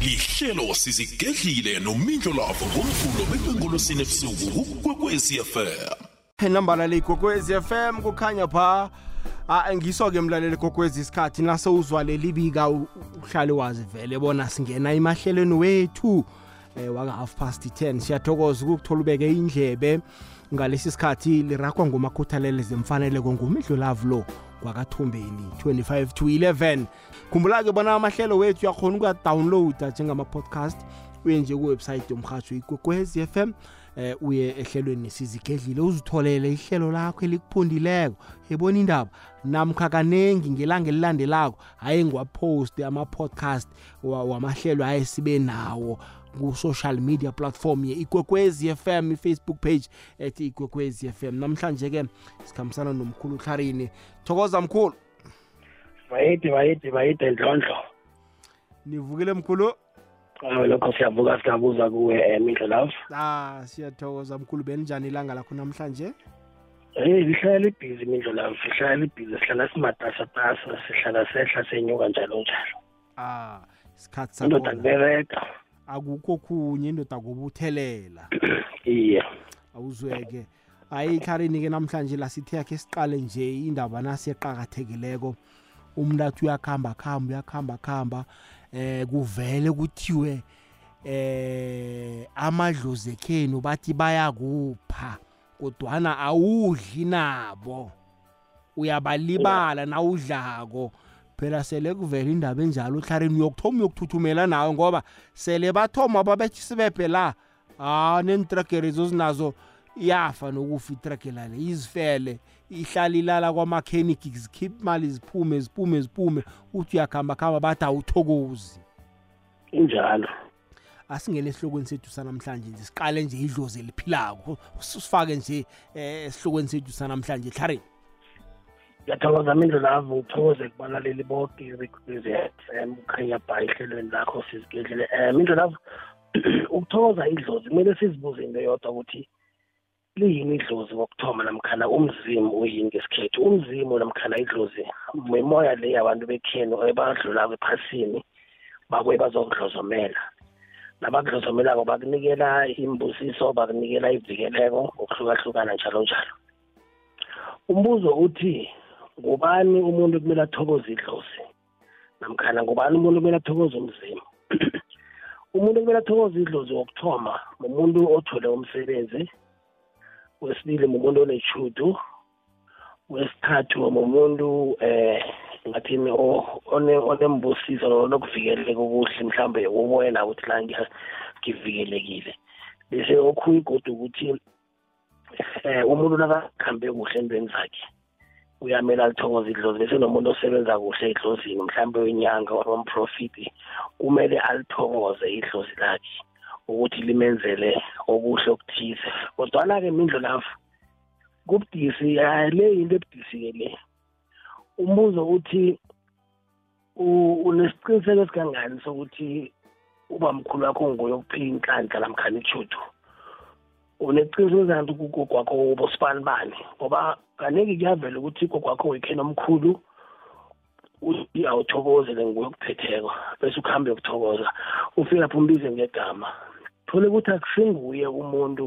lihlelo sizigedlile nomindlo lavo ngomvulo bekwengolosini ebusuku kukwekwezi fm nambala le igogwezi FM kukhanya pha. Ah ngiso ke mlaleli igogwezi isikhathi nase uzwa leli bika u- uhlale wazi vele bona singena emahlelweni wethu. Eh waka half past 10 siyathokoza ukuthola ubeke indlebe. Ngalesi sikhathi lirakwa ngomakhuthalele zemfaneleko ngumidlulavu lo kwakathumbeni 25 to 11 khumbula ke bona amahlelo wethu uyakhona ukuyadownloada njengama-podcast uye nje kuwebsayithi yomrhatsho ikwekwezi FM eh uye ehlelweni sizigedlile uzitholele ihlelo lakho elikuphundileko ebona indaba? Namkha kanengi ngelanga elilandelako hayi ngiwaposte ama-podcast wa- wamahlelo haye sibe nawo ku-social media platform ye-ikwekwezi fm i-facebook page ethi ikwekwezi fm namhlanje-ke sikhambisana nomkhulu uhlarini thokoza mkhulu. Bayidi bayidi bayide ndlondlo nivukile mkhulu? Awe lokho siyavuka siyabuza kuwe um mindlo love. Ah siyathokoza mkhulu. Benijani ilanga lakho namhlanje? Hey lihlala libhizi mindlo love lihlala libhizi sihlala simatasatasa sihlala sehla senyuka njalo njalo. Ah isikhathi indoda sakhona kubereka akukho khunye indoda kubuthelela iye. Awuzweke. Hayi ikharini-ke namhlanje la sithe yakhe siqale nje indaba nasi eqakathekileko umuntu athi uyakhamba khamba uyakhamba khamba. Eh kuvele kuthiwe eh amadlozi ekhenu bathi bayakupha kodwana awudli nabo. Uyabalibala nawudlako. Phela sele kuvela indaba enjalo uhlarini uyokuthoma uyokuthuthumela nawe ngoba sele bathoma babethi sibephe la ah nentregere zozinazo yafa nokufa itregela le izifele ihlala ilala kwamakheniki zikhipha imali ziphume ziphume ziphume. Uthi uyakhamba khamba bathi awuthokozi. Injalo. Asingene esihlokweni sethu sanamhlanje nje siqale nje idlozi eliphilako. Sifake nje eh esihlokweni sethu sanamhlanje hlarini ngiyathokoza mindlo love ngithokoze kubalaleli bonke bekwezi FM ukhanya bha ehlelweni lakho sizigedlile um mindlo love ukuthokoza idlozi kumele sizibuze into yodwa ukuthi liyini idlozi kokuthoma namkhana umzimu uyini ngesikhethu. Umzimu namkhana idlozi mimoya le yabantu bekhenu ebadlulako ephasini bakuye bazokudlozomela. Nabakudlozomelako bakunikela imbusiso bakunikela ivikeleko ngokuhlukahlukana njalo njalo. Umbuzo uthi ngubani umuntu kumele athokoze idlozi? Namkhana ngubani umuntu kumele athokoze umzimba? Umuntu kumele athokoze idlozi wokuthoma mumuntu othole umsebenzi wesibili mumuntu onetshudu wesithathu mumuntu eh ngathini onembusiso nokuvikeleka okuhle mhlambe uboye nawe ukuthi la ngivikelekile. Bese okhunye godu ukuthi eh umuntu nakakhambe kuhle entweni zakhe. Uyamele alithokoze idlozi bese nomuntu osebenza kuhle edlozini mhlambe wenyanga wamprofiti kumele alithokoze idlozi lakhe ukuthi limenzele okuhle okuthize. Kodwana-ke mindlo lapho kubudisi le yinto ebudisi-ke le. Umbuzo uthi unesiqiniseko esikangani sokuthi uba mkhulu wakho nguye okuphila inhlanhla namkhani ichudu uneqiniseko esikangani ukuthi ugogo wakho ubosibani bani? Ngoba kaningi kuyavela ukuthi ugogo wakho wikheni omkhulu uthi awuthokozele nguye okuphetheko bese ukuhambe yokuthokoza ufike lapho umbize ngegama. Thole ukuthi akusinguye umuntu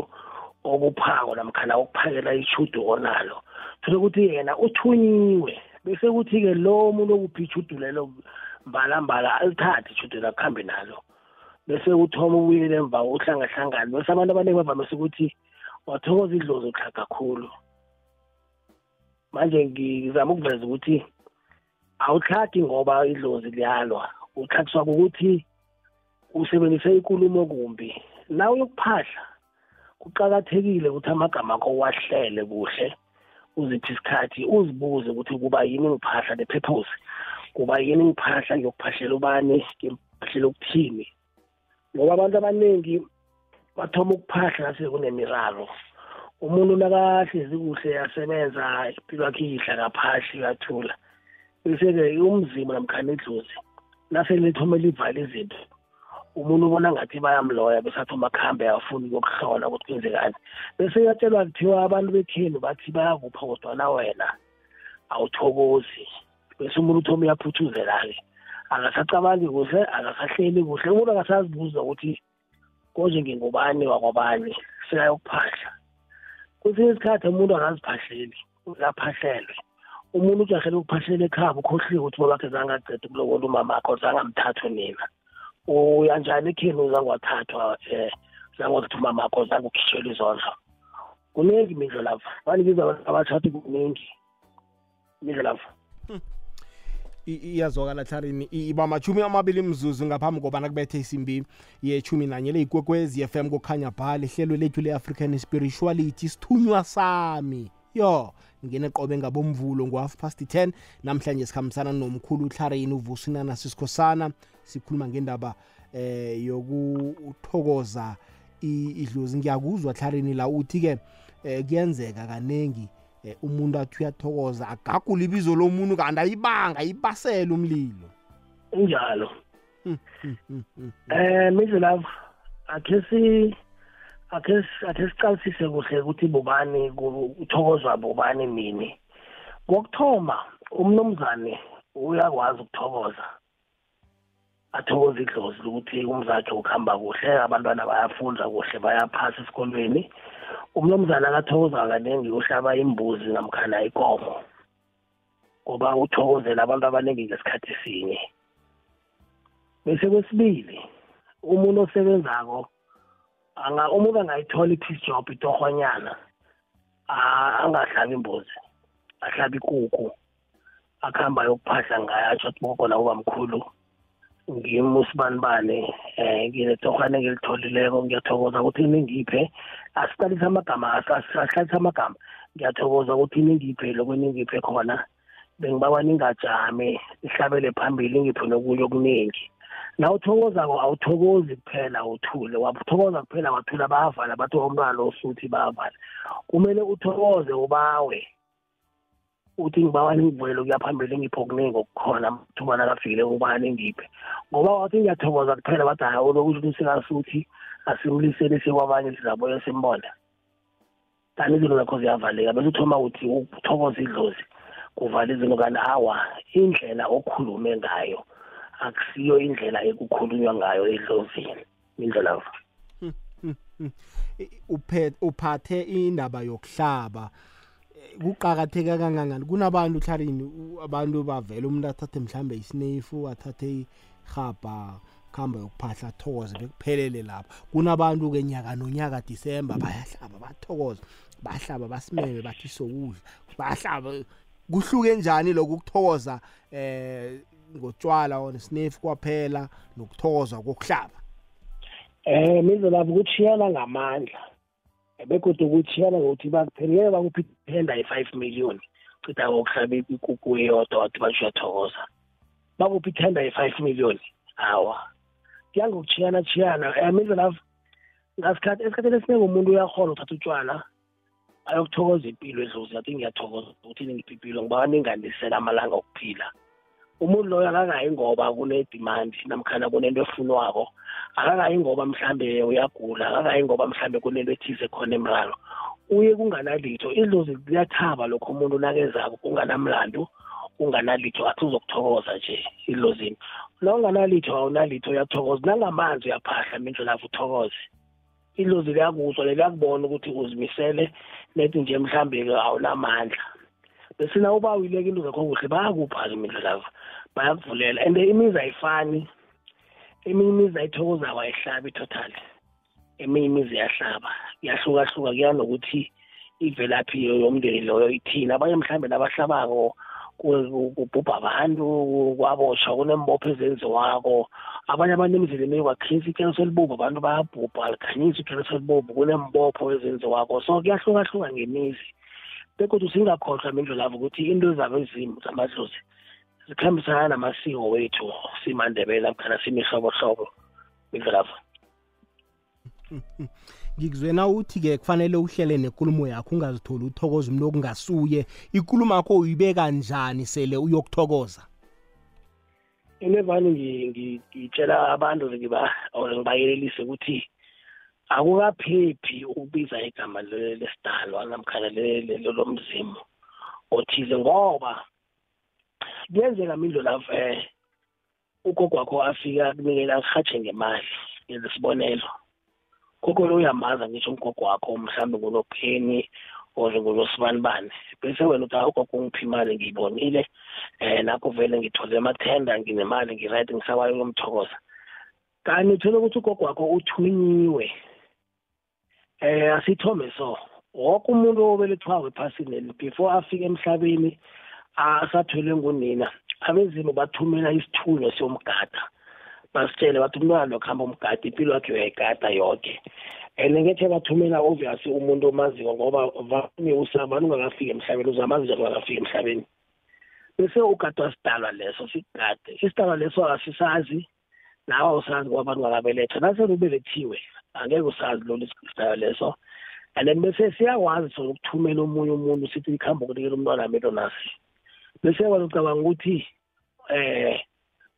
okuphako namkhana okuphakela ichudu onalo. Thole ukuthi yena uthunyiwe bese kuthi-ke lo muntu okuphi ichudu lelo mbalambala alithathe ichudu lakuhambe nalo. Bese uthoma ubuyele emva uhlangahlangane bese abantu abaningi bavamise ukuthi wathokoza idlozi uxha kakhulu manje ngizama ukuveza ukuthi awutlhagi ngoba idlozi liyalwa. Utlhagiswa kukuthi usebenzise ikulumo kumbi. Nawe uyokuphahla kuqakathekile ukuthi amagama akho wahlele kuhle uziphi isikhathi uzibuze ukuthi kuba yini ngiphahla the purpose kuba yini ngiphahla ngiyokuphahlela ubani ngiphahlela ukuthini. Ngoba abantu abaningi bathoma ukuphahla nase kunemiraro umuntu nakahlezi kuhle yasebenza impilo yakhe idla kaphahli uyathula. Bese-ke umzimba namkhana idlozi naselithome livala izinto umuntu ubona ngathi bayamloya bese athoma akuhambe afuni ukuyokuhlola ukuthi kwenzekani. Bese uyatshelwa kuthiwa abantu bekhenu bathi bayakupha kodwana wena awuthokozi. Bese umuntu uthoma uyaphuthuzela-ke akasacabangi kuhle akasahleli kuhle umuntu akasazibuza ukuthi konje ngingubani wakwabani sekayokuphahla kwesinye isikhathi umuntu akaziphahleli uyaphahlelwe umuntu ujahlela ukuphahlela ekhaya ukhohliwe ukuthi babakhe zangaceda ukulobola umamakho zangamthathu nina. Uyanjani ekheni uzangwathathwa um zangokuthi umamakho zangukhitshelwa izondlo kuningi imidlo lapha. Banibiza abathathi kuningi imidlo lapha. Iyazwakala tlarini iba machumi amabili mzuzu ngaphambi kobana kubethe isimbi yechumi nanye leyikwekwezi fm kukhanya bhali ihlelo lethu le-african spirituality sithunywa sami. Yo ngene qobe ngabomvulo ngo-half past 10 namhlanje sikhambisana nomkhulu utlarini uvusinana sisikhosana sikhuluma ngendaba eh yokuthokoza idlozi. Ngiyakuzwa tlarini la uthi-ke eh kuyenzeka kanengi eh, umuntu athi uyathokoza agagule ibizo lomuntu kanti ayibanga ayibasele umlilo. Injalo eh mize lava akhe si akhe akhe siqalisise kuhle ukuthi bobani uthokozwa bobani nini. Kokuthoma umnomzane uyakwazi ukuthokoza. Athokoza idlozi ukuthi umzakhe ukuhamba kuhle abantwana bayafunda kuhle bayaphasa esikolweni. Umnomzana akathokoza kaningi uhlaba imbuzi namkhana ikomo ngoba uthokozela abantu abaningi ngesikhathi sinye. Bese kwesibili umuntu osebenzako anga umuntu angayithola i-peace job itorhwanyana angahlabi imbuzi ahlabi ikuku akuhamba yokuphahla ngayo atsho ukuthi bokona ubamkhulu ngimi usibanibane um nginetorhwane engilitholileko ngiyathokoza ukuthi ningiphe asiqalise amagama asihlalise amagama. Ngiyathokoza ukuthi ningiphe lokho ningiphe khona bengibawa ningajami nihlabele phambili ngiphe nokunye okuningi na uthokozako awuthokozi kuphela uthule wathokoza kuphela wathula bayavala bathi umntwana osuthi bayavala. Kumele uthokoze ubawe. Uthi ngibawa ningivulele kuya phambili ngipho okuningi okukhona thuba nakafikile ubani ngiphe. Ngoba wathi ngiyathokoza kuphela bathi hayi olokusho ukuthi sikasuthi asimliseni sikwabanye sizabuye simbone kanti izinto zakho ziyavaleka bese uthoma uthi uthokoza idlozi kuvala izinto kanti awa indlela okhulume ngayo akusiyo indlela ekukhulunywa ngayo edlozini. Indlela uphathe indaba yokuhlaba. Kuqakatheka kangangani? Kunabantu hlarini abantu bavela umuntu athathe mhlambe isinefu athathe ihaba kuhamba yokuphahla athokoze bekuphelele lapho kunabantu-ke nyaka nonyaka disemba bayahlaba bathokoza bahlaba basimeme bathi sokudla. Bahlaba kuhluke njani lokhu ukuthokoza eh ngotshwala onesinefu kwaphela nokuthokozwa kokuhlaba? Eh mizo lapho kuchiyana ngamandla. Begodwa ukuthiyana ngokuthi bakuphelele bakuphi ithenda ye-five million. Cida ngokuhlaba ikukhu eyodwa wathi basho uyathokoza bakuphi ithenda ye-five million. Hawa yamiza lafu ngasikhathi esikhathini esiningi umuntu uyakhona uthatha utshwala ayokuthokoza impilo edlozi athi ngiyathokoza ukuthi ningiphi impilo ngiba ninganisela amalanga okuphila umuntu loyo akakayi ngoba kune-demand namkhana kunento efunwako akakayi ngoba mhlambe uyagula akakayi ngoba mhlambe kunento ethize khona emraro. Uye kunganalitho idlozi liyathaba lokho umuntu nakezako kunganamlando unganalitho athi uzokuthokoza nje idlozini la unganalitho awunalitho uyathokoza nangamanzi uyaphahla mindlo lapho uthokoze. Idlozi liyakuzwa leliyakubona ukuthi uzimisele nethi nje mhlambe-ke awunamandla. Bese na uba uyileka into zakho kuhle bayakupha-ke mindlo lapho bayakuvulela and imizi ayifani. Eminye imizi ayithokozako ayihlabi total eminye imizi iyahlaba kuyahlukahluka kuya nokuthi ivelaphi yomndeni loyo ithini abanye mhlawumbe nabahlabako kubhubha abantu kwaboshwa kunembopho ezenziwako. Abanye abantu emzileni kwakhisa ikhereso elibubu abantu bayabhubha alikhanyisa ikhereso elibubu kunembopho ezenziwako. So kuyahlukahluka ngemizi. Bekodwa singakhohlwa mindlulavo ukuthi into zabo ezimo zamadlozi zikhambisana namasiko wethu simandebele namkhana simihlobohlobo indlelapha ngikuzwena uthi-ke kufanele uhlele nenkulumo yakho ungazitholi uthokoza umuntu okungasuye ikulumo yakho uyibeka njani sele uyokuthokoza? Into evane ngitshela abantu or ngibayelelise ukuthi akukaphephi ukubiza igama lesidalwa namkhana lomzimu othize ngoba kuyenzeka mindlo lapho eh ugogo wakho afika kunikela akuhatshe ngemali ngesibonelo gogo lo uyamaza ngisho umgogo wakho mhlawumbe ngunopheni or ngulosibanibane bese wena uthi ugogo ungiphi imali ngiyibonile um nakho vele ngithole amathenda nginemali ngirayidi ngisakwayo ukumthokoza. Kanti uthole ukuthi ugogo wakho uthunyiwe eh asithome so. Wonke umuntu obelethwayo ephasini before afike emhlabeni asathwele ngunina. Abezimu bathumela isithunywa siyomgada basitshele bathi umntwana lokuhamba umgada impilo yakhe uyayigada yonke and ngethe bathumela obviously umuntu omaziko ngoba vane usabani ungakafiki emhlabeni uzamazi njani ungakafiki emhlabeni. Bese ugadwa sidalwa leso sikugade isidalwa leso asisazi nawe usazi ngoba abantu ungakabeletha nasele ubelethiwe angeke usazi lolu sidalwa leso. And then bese siyakwazi sona ukuthumela omunye umuntu sithi ikhambe ukunikela umntwana amelo nasi. Bese wena ucabanga ukuthi eh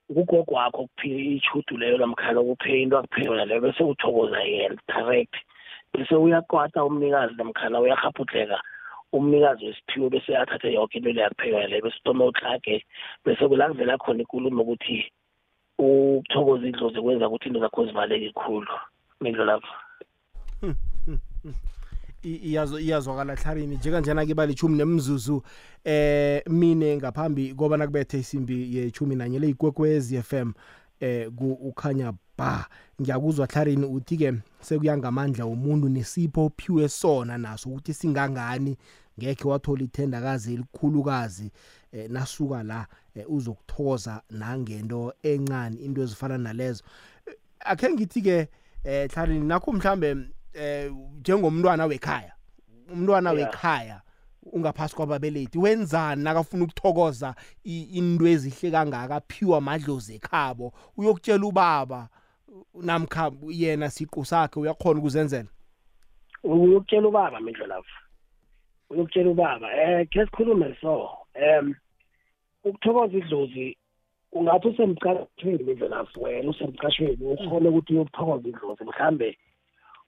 ugogo wakho kuphi ichudu leyo namkhana kuphe into akuphe yona leyo bese uthokoza yena correct. Bese uyakwata umnikazi namkhana uyahaphutleka umnikazi wesiphiwo bese athathe yonke into le yakuphe yona leyo bese utoma utlage bese kulakuvela khona ikulumo ukuthi ukuthokoza idlozi kwenza ukuthi into zakho zivaleke khulu mindlo lapho iyazo iyazwakala hlarini njenganjena ke balichumi nemzuzu eh mine ngaphambi koba nakubethe isimbi yechumi nanye le ikwekwezi FM eh ku ukhanya ba. Ngiyakuzwa hlarini uthi ke sekuyangamandla umuntu nesipho ophiwe sona naso ukuthi singangani. Ngeke wathola ithendakazi elikhulukazi eh, nasuka la eh, uzokuthoza nangento encane into ezifana nalezo. Eh, akhe ngithi ke eh hlarini nakho mhlambe eh njengomntwana wekhaya umntwana wekhaya ungaphasi kwababelethi wenzani nakafuna ukuthokoza into ezihle kangaka aphiwa amadlozi ekhabo uyokutshela ubaba namkha yena siqu sakhe uyakhona ukuzenzela? Uyokutshela ubaba mindlo lapho uyokutshela ubaba. Eh ke sikhulume so em ukuthokoza idlozi ungathi usemcashweni mindlo lapho wena usemcashweni ukhona ukuthi uyokuthokoza idlozi mhlambe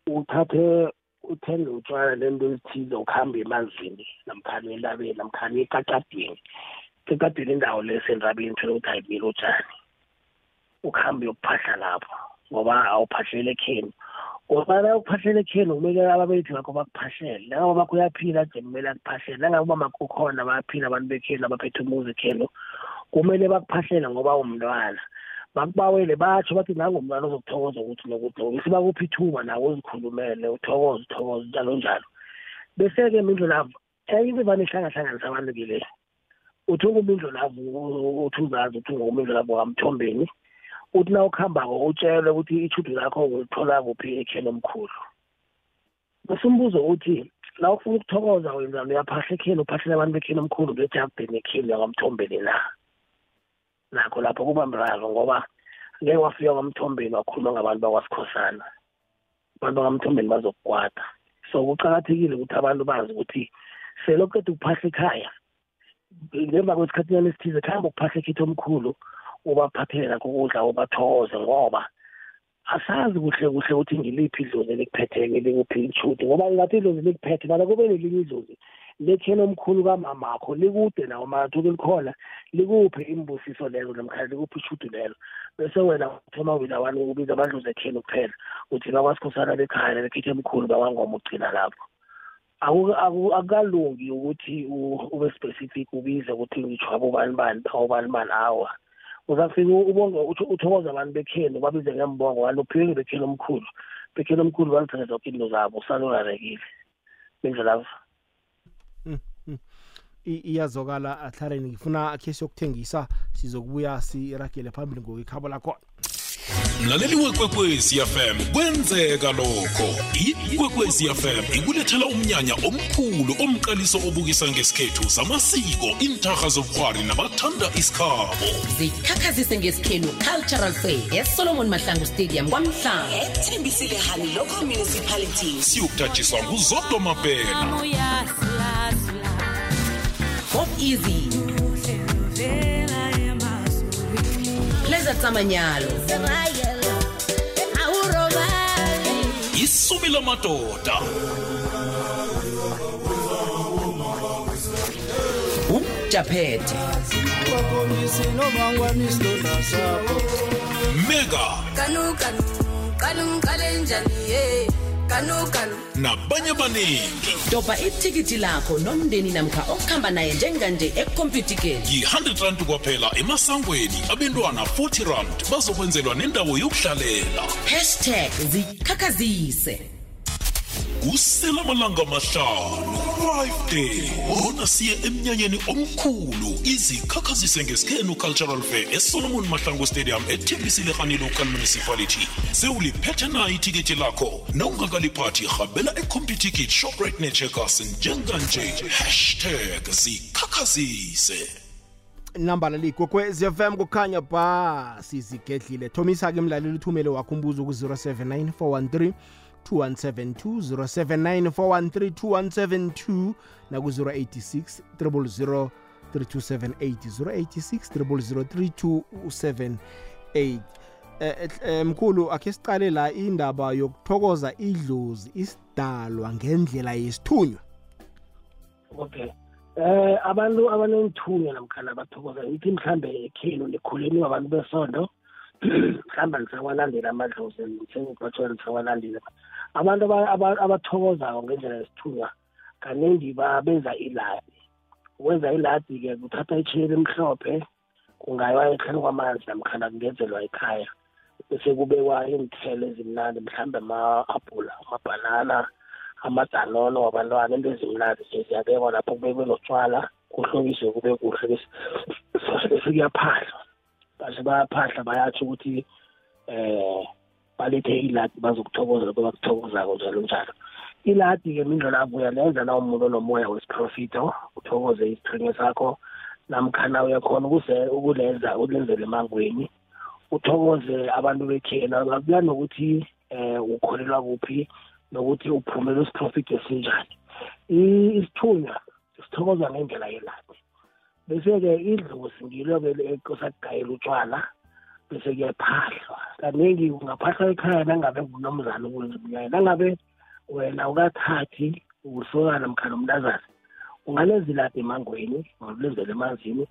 uthathe uthenge utshwala lento ezithize ukuhamba emanzini namkhani elabeni namkhani ekacadini ekacadini indawo lesenrabeni phela ukuthi ayimile utshani. Ukuhamba uyokuphahla lapho ngoba awuphahlele ekheni ngoba na ukuphahlele ekheni kumele ababelethi bakho bakuphahlele. Nangabe bakho uyaphila nje kumele akuphahlele. Nangabe umamakho khona bayaphila abantu bekheni abaphethe umuzi ekheni kumele bakuphahlele ngoba umntwana bakubawele batsho bathi nangumntwana ozokuthokoza ukuthi nokuthi nokuthi bakuphi ithuba nawe uzikhulumele uthokoze uthokoze njalo njalo. Bese-ke mindlu lavo into evane ihlangahlanganisa abantu ke le uthi ungumindlu lavo uthi uzazi uthi ungumindlu lavo kamthombeni uthi na ukuhambako utshelwe ukuthi ichudu lakho ulithola kuphi ekheni omkhulu. Bese umbuzo uthi la ufuna ukuthokoza wenzani uyaphahla ekheni uphahlela abantu bekheni omkhulu ngejardeni ekheni yakwamthombeni na? Nakho lapho kuba mraro ngoba ngeke wafika kwamthombeni wakhuluma ngabantu bakwasikhosana abantu bakamthombeni bazokukwata. So kuqakathekile ukuthi abantu bazi ukuthi seloqeda ukuphahla ekhaya ngemva kwesikhathiyana esithize kuhamba ukuphahla ekhithi omkhulu ubaphathele nakho ukudla ubathokoze ngoba asazi kuhle kuhle ukuthi ngiliphi idlozi elikuphethe-ke likuphi ichuti ngoba ngathi idlozi likuphethe mana kube nelinye idlozi. Lekheni omkhulu kamamakho likude nawo mathule likhona likuphe imbusiso lezo namkhana likuphi ishudu lelo bese wena uthoma wina wani ubiza abadlozi ekheni kuphela uthi bakwasikhosana bekhaya bekhithi emkhulu bakwangoma ugcina lapho. Akukalungi ukuthi ube specific ubize ukuthi ngitsho abobani bani abobani bani awa. Uzafika ubonge uthokoza abantu bekheni babize ngembongo kanti uphiwe bekheni omkhulu. Bekheni omkhulu balithatha zonke into zabo usalorarekile bendlela iyazokala athareni ngifuna akhe siyokuthengisa sizokubuya siragele phambili ngokwikhabo lakhona mlaleli wekwekwezi fm kwenzeka lokho. Ikwekwezi fm ikulethela umnyanya omkhulu omqaliso obukisa ngesikhethu zamasiko intarha zobukghwari nabathanda isikhabo. Zikhakhazise ngesikhenu cultural fair esolomon mahlangu stadium kwamhlanga ethembisile hani local municipality. Siyokuthatshiswa nguzodwa mabhena. Pop easy. Pleasure tsamanyalo. Isubi lamadoda ujaphethe bakhombise nomangwane isilonda sabo mega. Kanu kanu qala ngiqale njani ye kanu nabanye abaningi dobha ithikithi lakho nomndeni namkha okuhamba naye njenganje ekhompyutikeni yi-100 rand kwaphela emasangweni. Abentwana 40 rand. Bazokwenzelwa nendawo yokuhlalela. Hashtag zikhakhazise kusela amalanga amahlanu. 5 day. Bona siye emnyanyeni omkhulu. Izikhakhazise ngesikhenu cultural fair esolomon mahlangu stadium ethembisile local municipality. Sewuliphethe na ithikithi lakho? Nawungakaliphathi habela ecomputikit shoprite necheckers njenganje. Hashtag zikhakhazise. Nambala ligogwez fm kukhanya ba sizigedlile. Thomisa-ke mlaleli uthumele wakho umbuzo ku-079 413 2172 079 naku-086 000 3278 086 000 3278 mkhulu akhe siqale la indaba yokuthokoza idlozi isidalwa ngendlela yesithunywa. Okay. Eh abantu abanenithunywa namkhana bathokoza ithi mhlambe ekhenu nikhuleni wabantu besondo mhlawumbe nisawalandela amadlozi sengibatshela nisawalandeli abantu aba- aba- abathokozako ngendlela yesithunywa kaningi benza iladi. Ukwenza iladi-ke kuthatha itsheli emhlophe kungayiwa ehlani kwamanzi namkhana kungenzelwa ekhaya bese kubekwa iinthelo ezimnandi mhlawumbe ama-apula amabhanana amadanono wabantwana into ezimnandi ziyabekwa lapho kubekwe notshwala kuhlobiswe kube kuhle bese bese kuyaphahlwa base bayaphahla bayatsho ukuthi eh balethe iladi bazokuthokoza lokho bakuthokozako njalo njalo. Iladi-ke mindlela abuya lenza na umuntu onomoya wesiprofito uthokoze isithunywe sakho namkhana uyakhona ukuze ukulenza ulenzele emangweni. Uthokoze abantu bekhena kuya nokuthi eh ukholelwa kuphi nokuthi uphumela isiprofito esinjani. I- isithunywa sithokozwa ngendlela yeladi bese-ke idlozi ngilo-ke ekosakugayela utshwala bese kuyaphahlwa kaningi ungaphahlwa ekhaya nangabe ngunomzana ukwenza umnyanya nangabe wena ukathathi usokana mkhana umntazana ungalenza iladi emangweni ungalenzela emanzini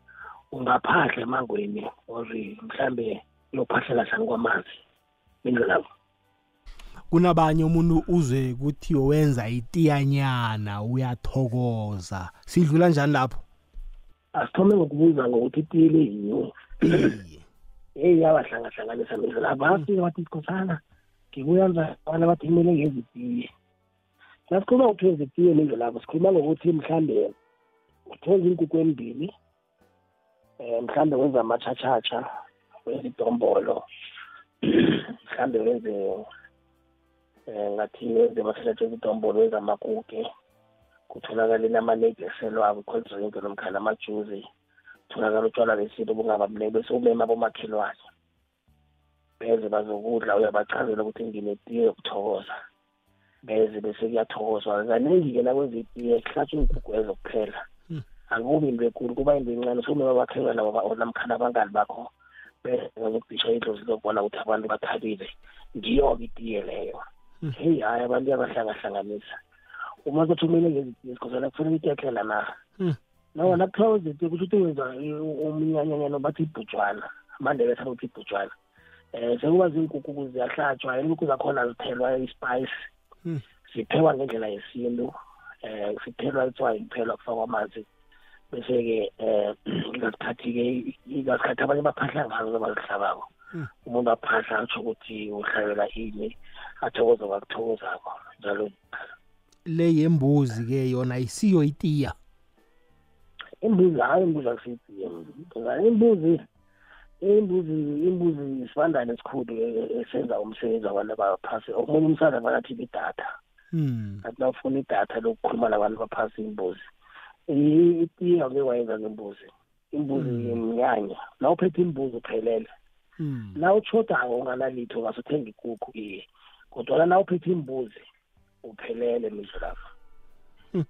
ungaphahla emangweni ori mhlambe uyophahlela hlani kwamanzi? Indlela kunabanye umuntu uzwe ukuthi wenza itiyanyana uyathokoza. Sidlula njani lapho? Asithome ngokubuza ngokuthi itile yini? Eyi yabahlangahlanganisa mindlela abafike bathi sikhosana ngibuyanza abana bathi kumele ngenza itiye. Nasikhuluma ngokuthi wenza itiye mindlela lapho sikhuluma ngokuthi mhlambe uthonza inkukhu embili um mhlambe wenze amatshatshatsha wenze idombolo mhlambe wenze um ngathi wenze amatshatshatsha ezidombolo wenze amakuke kutholakala inamanedi eselwako i-cold drink nomkhana amajuzi kutholakala utshwala besintu bungabamleki bese umema bomakhelwane. Beze bazokudla uyabachazela ukuthi nginetiye yokuthokoza. Beze bese kuyathokozwa. Kaningi-ke nakwenza itiye kuhlatshwa iinkugwezo kuphela akubi into enkulu kuba into encane. Somema bakhelwane namkhana abangani bakho beze bazokudisha idlozi lokubona ukuthi abantu bathabile. Ngiyo-ke itiye leyo. Heyi hayi abantu iyabahlangahlanganisa. Uma kuthi kumele ngezitiye sikhosana kufanele itiyakhela na? Nawo nakuthiwa wezitiye kusho ukuthi wenza umnyanyanyano bathi ibhujwana amandebele athanda ukuthi ibhujwana. Um sekuba ziinkukhu ziyahlatshwa iinkukhu zakhona zithelwa ispice. Ziphekwa ngendlela yesintu um sithelwa itswayi kuphelwa kufakwa amanzi. Bese-ke um ngasikhathi-ke ngasikhathi abanye baphahla ngazo abazihlabako umuntu aphahla atsho ukuthi uhlabela ini athokoze kwakuthokozako njalo le yembuzi-ke yona isiyo itiya. Imbuzi hayi imbuzi akusiyitiye imbuzi imbuzi imbuzi isibandane esikhulu e- esenza umsebenzi wabantu abaphasi omunye umsana bakathi idatha. Hmm. athi nawufuna idatha lokukhuluma nabantu baphasi imbuzi I- itiye angeke wayenza ngembuzi imbuzi mnyanya na uphethe imbuzi uphelele. Hmm. na utshodako unganalitho ngasuthenga ikukhu iye kodwana na uphethe imbuzi uphelele mindlu lapho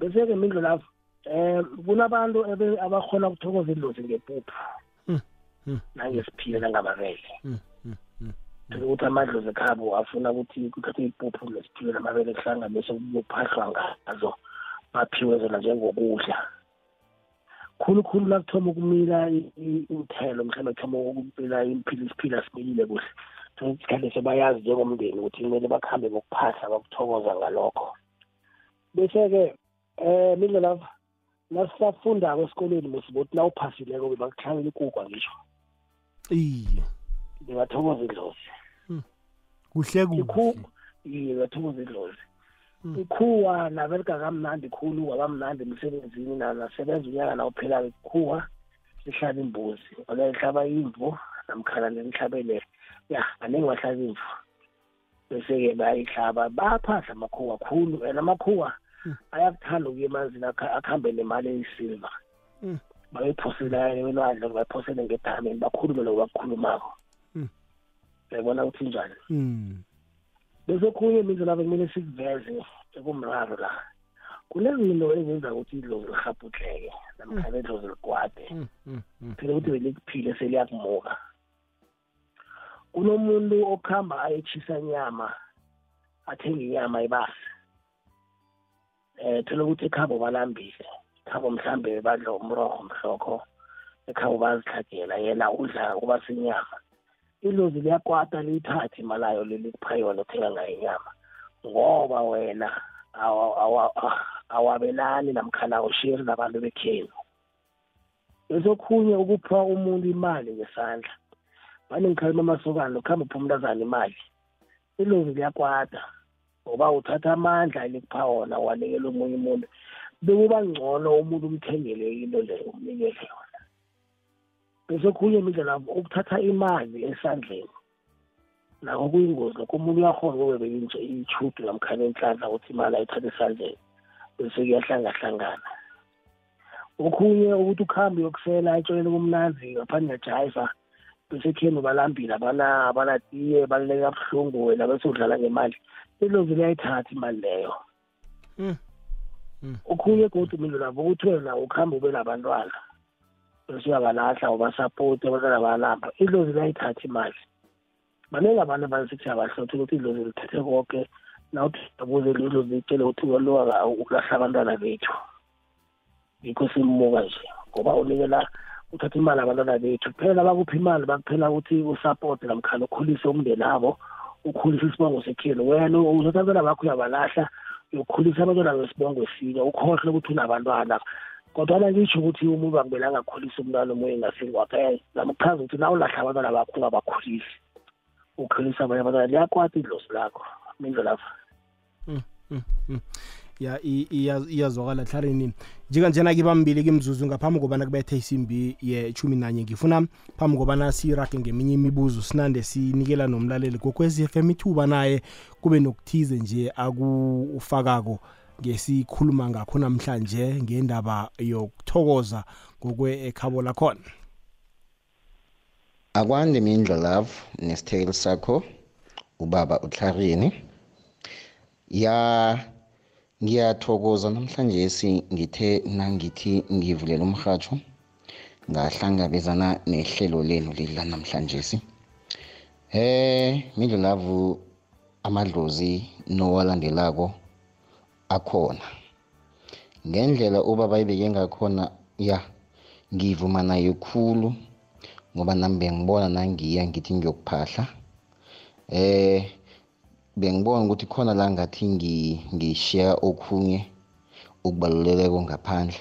bese-ke mindlu lapho um kunabantu abakhona ukuthokoza idlozi ngepuphu Hmm. nangesiphile Hmm. Hmm. Hmm. Thola ukuthi amadlozi ekhabo afuna ukuthi kuthathwe ipuphu nesiphile namabele kuhlanganiswe kuphahlwa ngazo baphiwe zona njengokudla khulu khulu la kuthoma ukumila i- i- iinthelo mhlawumbe kuthoma ukumila imphilo isiphila similile kuhle isikhathi sebayazi njengomndeni ukuthi kumele bakhambe bokuphahla bakuthokoza ngalokho bese-ke um mindlelava nasisafundako esikolweni besibothi na uphasileko bebakuhlabela ikukwa ngisho. Iye. Bengathokoza idlozi kuhle kuhle. Ikhu iye ngathokoza idlozi Mm. ikhuwa nabereka kamnandi khulu kwabamnandi emsebenzini na- nasebenza unyaka nawuphelayo ikhuwa sihlaba imbuzi. Ona ihlaba imvu namkhana nenihlabele ya aningi bahlaba imvu. Bese-ke bayayihlaba bayaphahla amakhuwa khulu. And amakhuwa ayakuthanda ukuya emanzini akha- akhambe nemali eyisilva Mm. bayiphosela elwandle bayiphosele ngedameni bakhulume loku bakukhulumako Mm. uyayibona ukuthi njani Mm. bese khunye imindlela lapho kumele sikuveze ekumraro la kunezinto ezenza ukuthi idlozi lirhabhudleke namkhana idlozi likwade Mm, mm, mm. phela ukuthi belikuphile seliyakumuka kunomuntu okuhamba ayetshisa nyama athenga inyama ibase um phela ukuthi ekhabo balambile ekhabo mhlambe badla umroho mhlokho ekhabo bazihlagela yena udla kuba senyama ilozi liyakwata liyithathe imalayo lelikupha yona othenga ngayo inyama. Ngoba wena awa- awa- awabelani namkhana awushiri nabantu bekhenu. Esokhunye ukupha umuntu imali ngesandla. Mane ngikhalima amasokana ukuhamba upha umntazana imali. Ilozi liyakwata. Ngoba uthatha amandla elikupha wona wanikela omunye umuntu. Bekuba ngcono umuntu umthengele into leyo umnikele yona. Bese khunye imindlela ukuthatha imali esandleni nakho kuyingozi. Lokho umuntu uyakhona ukube ichudu namkhana inhlanhla ukuthi imali ayithathe esandleni bese kuyahlangahlangana okhunye ukuthi ukuhambe uyokusela etshoneni kumnanzi ngaphandle ngejayiva bese ekheni balambile abana abanatiye baluleka buhlungu wena bese udlala ngemali. Ilozi liyayithatha imali leyo. Mm. okhunye godu mina labo ukuthi wena ukuhambe ube nabantwana. Bese uyabalahla ubasapoti abantwana bayalamba. Idlozi liyayithatha imali. Baningi abantu abasithi abahlothi ukuthi idlozi lithethe konke nawuthi abuze idlozi litshele ukuthi kwaloka ukulahla abantwana bethu. Yikho simmuka nje ngoba unikela uthatha imali abantwana bethu. Kuphela bakuphi imali bakuphela ukuthi usapote namkhana ukhulise umndeni abo ukhulise isibongo sekhenu. Wena uzothatha abantwana bakho uyabalahla uyokhulisa abantwana besibongo esinye ukhohlwe ukuthi unabantwana. Kodwana ngitsho ukuthi umuntu akumele angakhulisa umntwana omunye ngasenkwakhe namchaza ukuthi na ulahla abantwana bakho ungabakhulisi. Ukhulisa abanye abantwana liyakwata idlozi lakho mindlelapha ya i- iya- iyazwakala hlarini njenganjena ke bambili kimzuzu ngaphambi kobana kubethe isimbi yechumi nanye ngifuna phambi kobana sirage ngeminye imibuzo sinande sinikela nomlaleli. Kokwezi FM ithuba naye kube nokuthize nje akufakako ngesikhuluma ngakho namhlanje ngendaba yokuthokoza ngokwe ekhabo lakhona. Akwande mindla love nesithekeli sakho ubaba uTlarini ya ngiyathokoza namhlanje si ngithe nangithi ngivulela umhatsho ngahlangabezana nehlelo lenu lidla namhlanje si eh mindlu love amadlozi nowalandelako akhona. Ngendlela ubaba ibeke ngakhona ya ngivuma naye khulu ngoba nami bengibona nangiya ngithi ngiyokuphahla. Eh bengibona ukuthi khona la ngathi ngi- ngishiya okhunye okubaluleleko ngaphandle.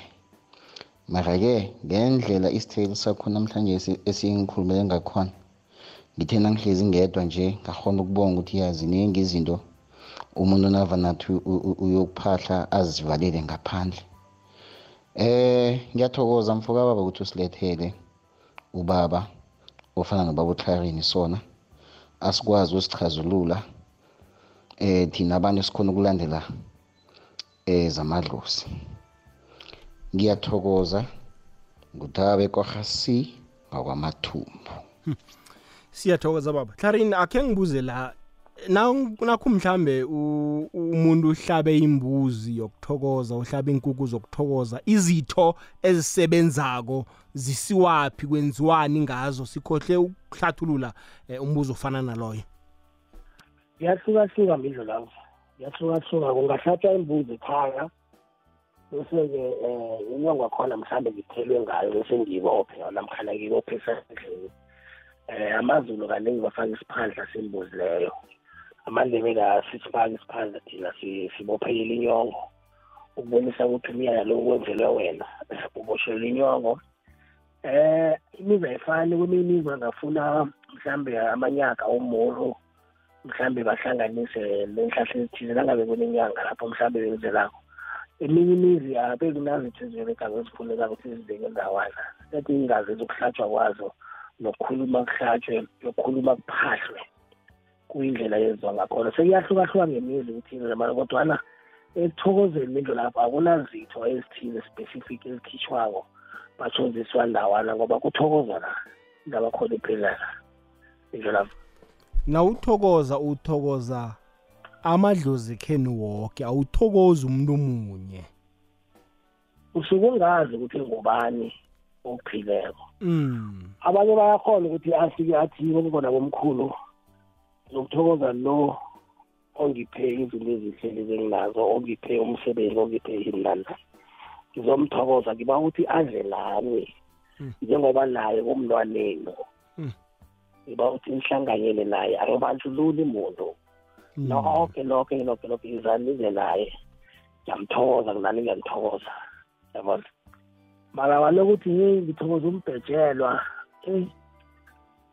Mara-ke ngendlela isithekeli sakho namhlanje esi- esingikhulumele ngakhona ngithe nangihlezi ngedwa nje ngakhona ukubona ukuthi yaziningi izinto umuntu navanathi u- u- uyokuphahla azivalele ngaphandle. Eh ngiyathokoza mfoka baba ukuthi usilethele ubaba ofana nobaba uTlarini sona asikwazi usichazulula eh thina abantu sikhona ukulandela eh zamadlozi. Ngiyathokoza ngutabe kwahasi ngakwamathumbu. Siyathokoza baba. Hlarini akhe ngibuze la na- nakho mhlambe u- umuntu uhlabe imbuzi yokuthokoza uhlabe inkukhu zokuthokoza izitho ezisebenzako zisiwaphi kwenziwani ngazo sikhohle ukuhlathulula eh, umbuzo ofana naloyo? Kuyahlukahluka mindlu lapho kuyahlukahluka kungahlatshwa imbuzi ekhaya bese-ke um inyongo yakhona mhlawumbe ngithelwe ngayo bese ngiyibophe namkhana ngiyibophe esandleni. Um amazulu kaningi bafaka isiphandla sembuzi leyo. Amandebele asisifaki isiphandla thina si- sibophelele inyongo. Ukubonisa ukuthi umyala lo kwenzelwe wena uboshelwe inyongo. Eh imizwa ayifani kweminye imizwa ngafuna mhlambe amanyaka omuru mhlambe bahlanganise nenhlahla ezithize nangabe kunenyanga lapho mhlambe benzelako. Eminye imizi abekunazithi ziberegako ezifunekako ukuthi zibeke ndawana. Ethi ingazi zokuhlatshwa kwazo nokukhuluma kuhlatshwe nokukhuluma kuphahlwe kuyindlela yenziwa ngakhona. Sekuyahlukahlukana ngemizi ukuthi zamana kodwana ekuthokozeni into lapho akunazitho ezithile specific ezikhitshwako bathonziswa ndawana ngoba kuthokozwa la indaba khona iphelana indlela lapho. Nawuthokoza uthokoza amadlozi ekhenu woke awuthokozi umuntu munye usuke ungazi ukuthi ngubani ophileko mm abanye bayakhona ukuthi afike athi kokubona komkhulu nokuthokoza lo ongiphe izinto ezihle lezi enginazo ongiphe umsebenzi ongiphe imlanda ngizomthokoza ngiba ukuthi adle lami Mm. njengoba naye umntwanenu Mm. Ngiba ukuthi nihlanganyele naye angibandlululi muntu. Mm. lonke lonke lonke lonke izanize naye. Ngiyamthokoza kunani ngiyamthokoza. Yabona? Mara walokuthi hey ngithokoza umbhejelwa hey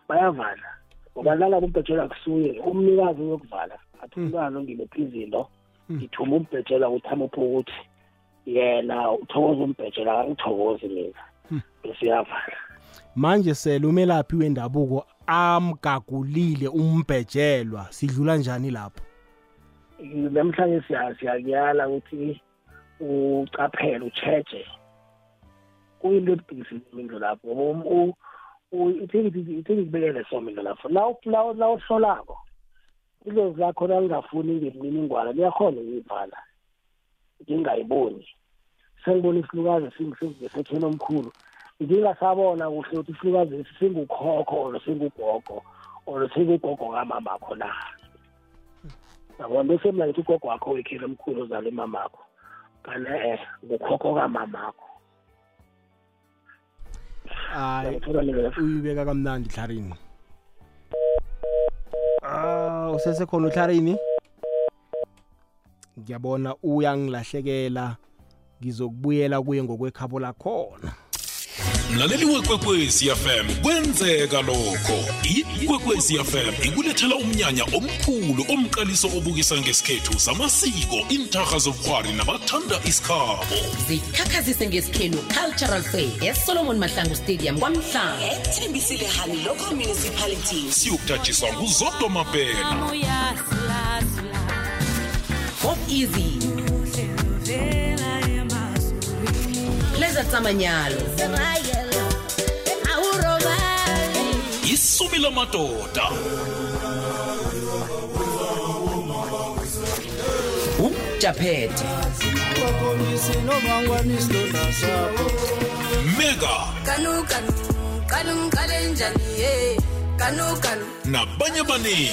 bayavala. Ngoba nalabo umbhejelwa kusuye umnikazi uyokuvala. Athi Mm. umntwana ongilephi izinto? Mm. ngithuma umbhejelwa ukuthi amuphe ukuthi yena uthokoza umbhejelwa akangithokozi mina. Bese uyavala. Manje sele umelaphi wendabuko? Amgagulile umbhejelwa sidlula njani lapho? Namhlanje siya- siyakuyala ukuthi ucaphele ucheche kuyinto ebhikisimindlo lapho ngoba um- ithikithi ibekele somindlo lapho. La uhlolako ilozi lakho nalingafuni ngemininingwana liyakhona ukuyivala ngingayiboni. Sengibona isilukazi singisesetheni omkhulu ngingasabona kuhle ukuthi isilukazi lesi singukhokho or singugogo or singugogo kamamakho na? Yabona bese mina ngithi ugogo wakho wekhile omkhulu ozala imamakho kanti eh ngukhokho kamamakho hayi Ngiyakuthola mina lapho. uyibeka kamnandi hlarini ah usesekhona uhlarini ngiyabona uyangilahlekela. Ngizokubuyela kuye ngokwekhabo lakhona. Mlaleli wekwekwezi fm kwenzeka lokho. Ikwekwezi fm ikulethela umnyanya omkhulu omqaliso obukisa ngesikhethu samasiko intarha zobukghwari nabathanda isikhabo. Zikhakhazise ngesikhenu cultural fair esolomon mahlangu stadium kwamhlanga ethembisile hani local municipality. Siyokuthatshiswa nguzodwa mapela. Pop easy. Pleasure tsamanyalo isubi lamadoda ujaphethe bakhombise nomangwane isilonda sabo mega. Kanu kanu qala ngiqale njani ye? Kanu kanu nabanye abaningi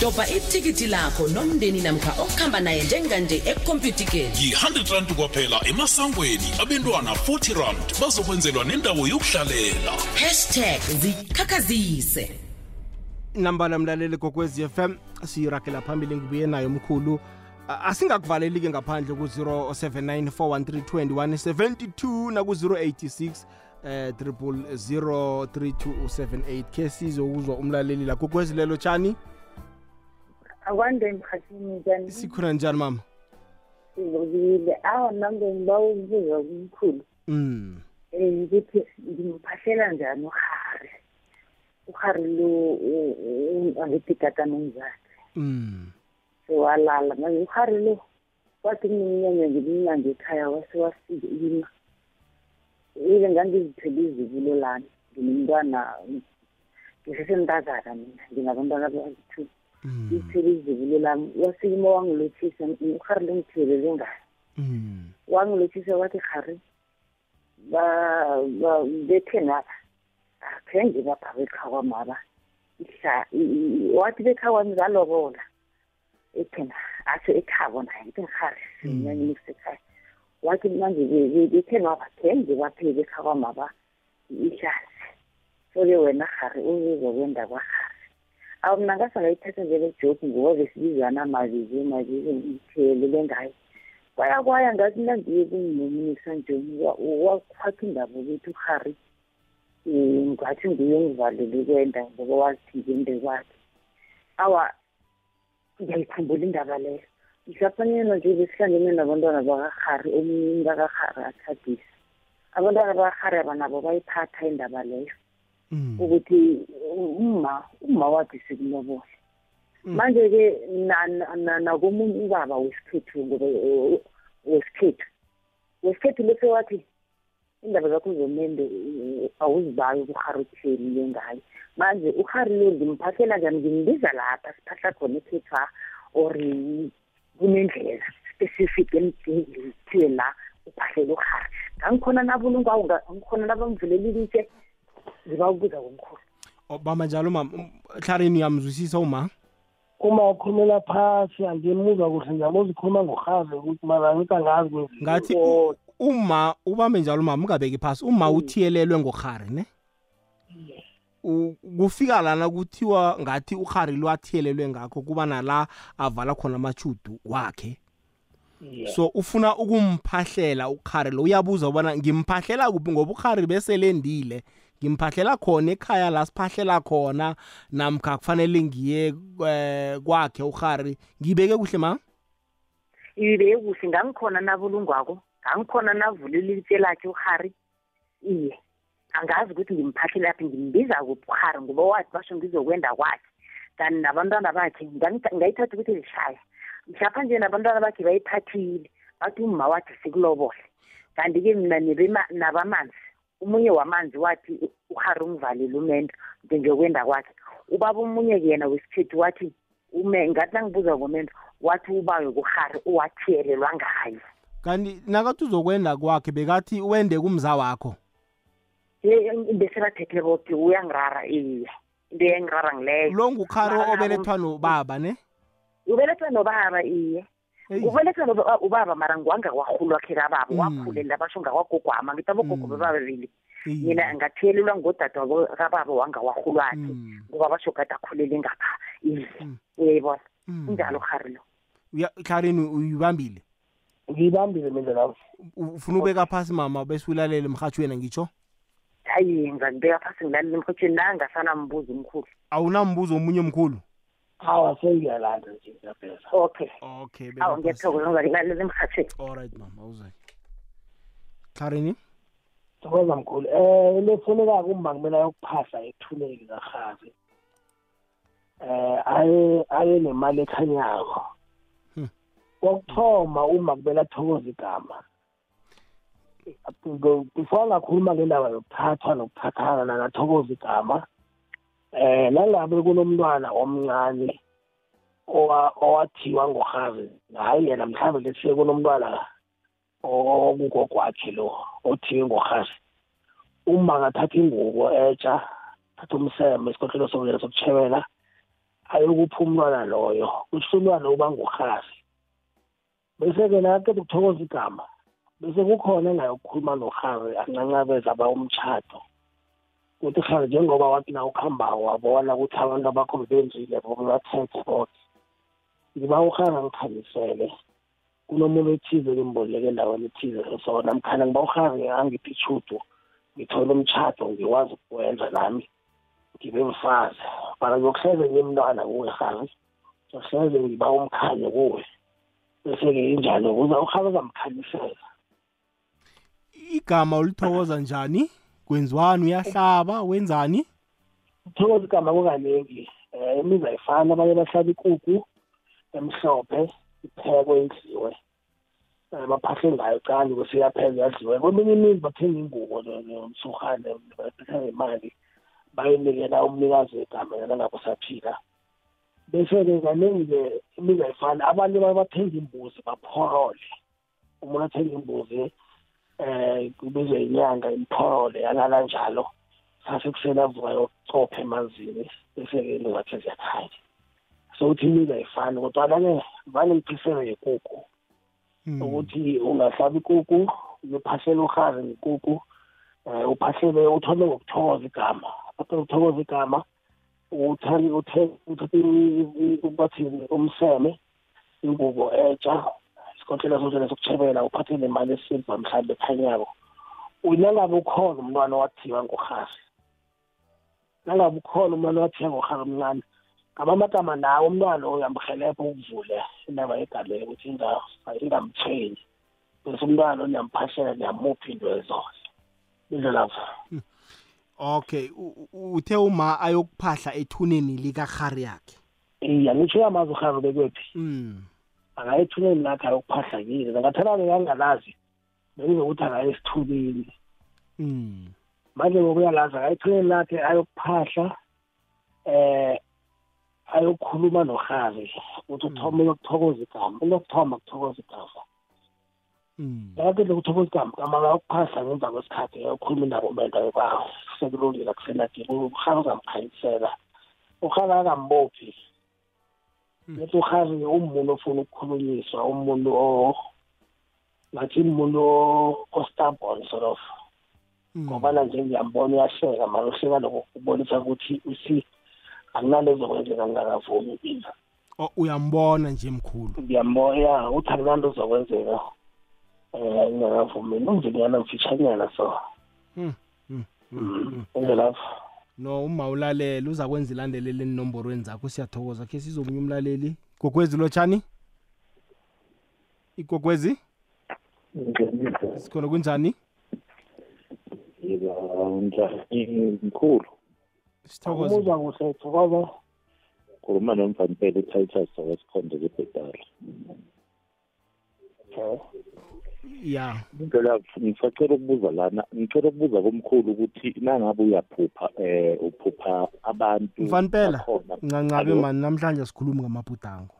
dobha ithikithi lakho nomndeni namkha okuhamba naye njenganje ekhompyutikeni yi-100 rand kwaphela emasangweni. Abentwana 40 rand bazokwenzelwa nendawo yokuhlalela. Hashtag zikhakhazise. Nambala mlaleli kokwezi FM siyiragela phambili ngibuye nayo mkhulu A- asingakuvaleli-ke ngaphandle ku-079 naku-086 eh 03278 khe sizokuzwa umlaleli la kokwezi lelo tshani? Akwande emkhathini njani sikhona njani mama? Sizokile awa nambe ngiba ukubuza kumkhulu mm. Um ukuthi ngimphahlela njani uhari uhari lo u- u- angithi tatanomzakhe mm. Sewalala manje uhari lo wathi kuneminyanya ngeminyanga ekhaya wase wafika ima ile ngangizithele izibulo lami nginomntwana ngisesentazana mina nginabantwana bayi-two mm. Ngizithele izibulo lami. Wasikima wangilothisa uhari lo ngithelele ngayo mm. Wangilothisa wathi gari ba- ba- bethe naba akhenge bapha bekhakwamaba ihla i- i- wathi bekhakwami zalobola ethena atsho ekhabo naye ngithi ngihari sinyanyeni kusekhaya. Wathi manje be- be- bethe bathenge bapheke ekhakwamaba ihlasi so-ke wena gari uzokwenda kwagari awu mna ngasangayithatha njengejokhi ngoba besibizana mabizo mabizo ngithelele ngayo kwaya kwaya ngathi nangiye kunginomisa nje wakwakha indaba ukuthi uhari um ngathi nguye ngivalele kwenda ngoba wazithike inde kwakhe. Awa ngiyayikhumbula indaba leyo. Mhlapanyana nje besihlangene nabantwana bakahari omunye umntakahari atshadisa abantwana bakahari abanabo bayiphatha indaba leyo ukuthi umma umma wathi sikulobole manje-ke nakomunye ubaba wesikhethu ngoba eh, wesikhethu. Wesikhethu lese wathi indaba zakho zomende eh, awuzibayi kurharutheni le ngayo. Manje uhari lo ngimphahlela njani? Ngimbiza lapha siphahla khona ekhethwa or kunendlela specific engithiwe la uphahlela uhari ngangikhona nabulungwawo ngikhona nabamvulela ilitshe ngiba ukubuza komkhulu. Oh, bamba njalo mama hlarini uyamzwisisa uma? Uma ukhulumela phasi angimuzwa kuhle ngiyamuza ukhuluma ngohazi ukuthi mara ngithi angazi kwenziwa. ngathi u- uma ubambe njalo mama ungabeki phasi uma uthiyelelwe ngohari ne? U- kufika lana kuthiwa ngathi uhari lo athiyelelwe ngakho kuba nala avala khona amachudu wakhe. So ufuna ukumphahlela ukhari lo uyabuza ubona ngimphahlela kuphi ngoba ukhari bese lendile ngimphahlela khona ekhaya la siphahlela khona namkha kufanele ngiye eh, kwakhe ukhari ngibeke kuhle ma? Ibe kuhle. Ngangikhona nabulungwako ngangikhona navulile ilitshe lakhe uhari iye. Angazi ukuthi ngimphahlela yaphi ngimbiza kuphi uhari ngoba wathi basho ngizokwenda kwakhe. Kanti nabantwana bakhe ngangitha- ngayithatha ukuthi lishaya mhlapha nje nabantwana bakhe bayiphathile bathi umma wathi sikulobole. Kanti-ke mina nebema- nabamanzi omunye wamanzi wathi uhari ungivalile umendo njengokwenda kwakhe. Ubaba omunye-ke yena wesikhethu wathi ume ngathi nangibuza ngomendo wathi ubayo kuhari uwathiyelelwa ngayo. Kanti nakathi uzokwenda kwakhe bekathi wende kumza wakho Ye- bese bathethe boke uyangirara iye into yangirara ngileyo lo ngukhari Mara obelethwa nobaba ne ubelethwa nobaba iye Eyi. ubelethwa noba- ubaba mara ngwanga kwakhulwa khe kababa Mm. wakhulela basho ngawagogwama ngithi abogogo Mm. bebabili Eyi. mina ngathiyelelwa ngodada wabo kababa wangawakhulwakhe Mm. ngoba basho kade akhulele ngapha iye Mm. uyayibona Mm. unjalo khari lo Uya- hlarini uyibambile ngiyibambile mina lapho U- ufuna ubeka phasi mama bese ulalele emhathi wena ngitsho hayi ngangibeka phasi ngilalele emhotsheni nangasanambuzo omkhulu. Awunambuzo omunye omkhulu? Hawa sengiyalanda nje ngiyapheza okay. Okay awu ngiyathokoza ngizalilalela emhathweni alright mama awuzake hlarini thokoza mkhulu. Um lefunekako uma kumele ayokuphahla ethuleki kahazi um aye aye nemali ekhanyako. Hmm. kokuthoma uma kumele athokoze igama. Before ngakhuluma ngendaba yokuthathwa nokuthathana nangathokoza igama. Um nangabe kunomntwana omncane owa- owathiwa ngohazi hayi yena mhlawumbe lesiye kunomntwana okugogwakhe lo othiwe ngohazi uma angathatha ingubo etsha thatha umseme isikhohlelo sokuyela sokutshebela ayokupha umntwana loyo kusho umntwana uba nguhazi bese-ke nakaqeda ukuthokoza igama bese kukhona engayokukhuluma nohazi ancancabeza aba umtshato. Ukuthi hazi njengoba wathi na ukuhambako wabona ukuthi abantu abakho bebenzile bobathethe bonke ngiba uhazi angikhanyisele kunomuntu ethize kimboleke endaweni ethize so namkhana ngiba uhazi angiphi ishudu ngithole umtshato ngiwazi ukuwenza nami. Ngibe mfazi. Mara ngiyokuhleze ngimntwana kuwe hazi ngiyokuhleze ngiba umkhanyo kuwe. Bese-ke injalo kuza uhazi azamkhanyisela igama ulithokoza njani? Kwenziwani uyahlaba? Wenzani? Uthokoza igama kukaningi um imizi ayifani abanye bahlala ikuku emhlophe iphekwe idliwe um baphahle ngayo cani kusiyaphela yadliwe kweminye imizi bathenga ingubo nomsurhane bathatha nemali bayinikela umnikazi wegama yena nangabe usaphila bese-ke kaningi-ke imizi ayifani abanye baye bathenga imbuzi baphorole. Umuntu athenga imbuzi um kubizwe inyanga imphorole yalala njalo sasekuseni avuka yokucopha emanzini bese-ke into zakhe ziyakhanya so uthi imizi ayifani kodwana-ke vane ngiphisele yekukhu ukuthi ungahlaba ikukhu uyophahlela uhazi ngekukhu um uphahlele uthole ngokuthokoza igama apho ukuthokoza igama uthathe bathini umseme ingubo etsha isikotlela sotshela sokuchebela uphathe nemali esilva mhlawumbe ekhanyako nangabe ukhona umntwana owathiwa ngohasi nangabe ukhona umntwana owathiwa ngohasi omncane. Ngaba amagama nawo umntwana uyamhelebha ukuvule indaba yegameni ukuthi ingamthengi bese umntwana oniyamphahlela niyamupha into ezona indlelavo okay uthe uma ayokuphahla ethuneni likahari yakhe iya ngitsho uyamazi uhari bekwephi? Mm. Akaye ethuneni lakhe ayokuphahla kile zangathana bekangalazi bekuzokuthi akaye esithubeni Mm. manje ngokuyalazi akaye ethuneni lakhe ayokuphahla eh ayokukhuluma nohazi ukuthi uthoma uyokuthokoza igama. Into yokuthoma kuthokoza igama. Mm. yakele ukuthokoza igama kama kayokuphahla ngemva kwesikhathi ayokhuluma indaba umenda yokwawo sekulungile akusenadile uhazi uzamkhanyisela uhazi akambophi. Lethi uhazi umuntu ofuna ukukhulunyiswa umuntu o ngathi umuntu o- ostubborn sort of. Ngobana nje ngiyambona uyahleka mara uhleka lokho kubonisa ukuthi usi akunalezo kwenzeka ngingakavumi mina O- uyambona nje mkhulu. Ngiyambona ya uthi akunanto zokwenzeka um ngingakavumi. Mina umzinyana mfitshanyana so. Mm, mm, Mm, enzelapho no uma ulalela uza kwenza ilandelele enomborweni zakho siyathokoza. Khe sizomunye umlaleli. Gogwezi lotshani? Igogwezi? Sikhona kunjani? Mkhulu sithokoze. Umuzwa kuhle thokoza khuluma nomvanimpela utitus wesikhonde lebhetala ya phela ngisacela ukubuza lana ngicela ukubuza komkhulu ukuthi nangabe uyaphupha eh uphupha abantu mfanipela bakhona. ncancabe Alo? mani namhlanje sikhuluma ngamabhudango.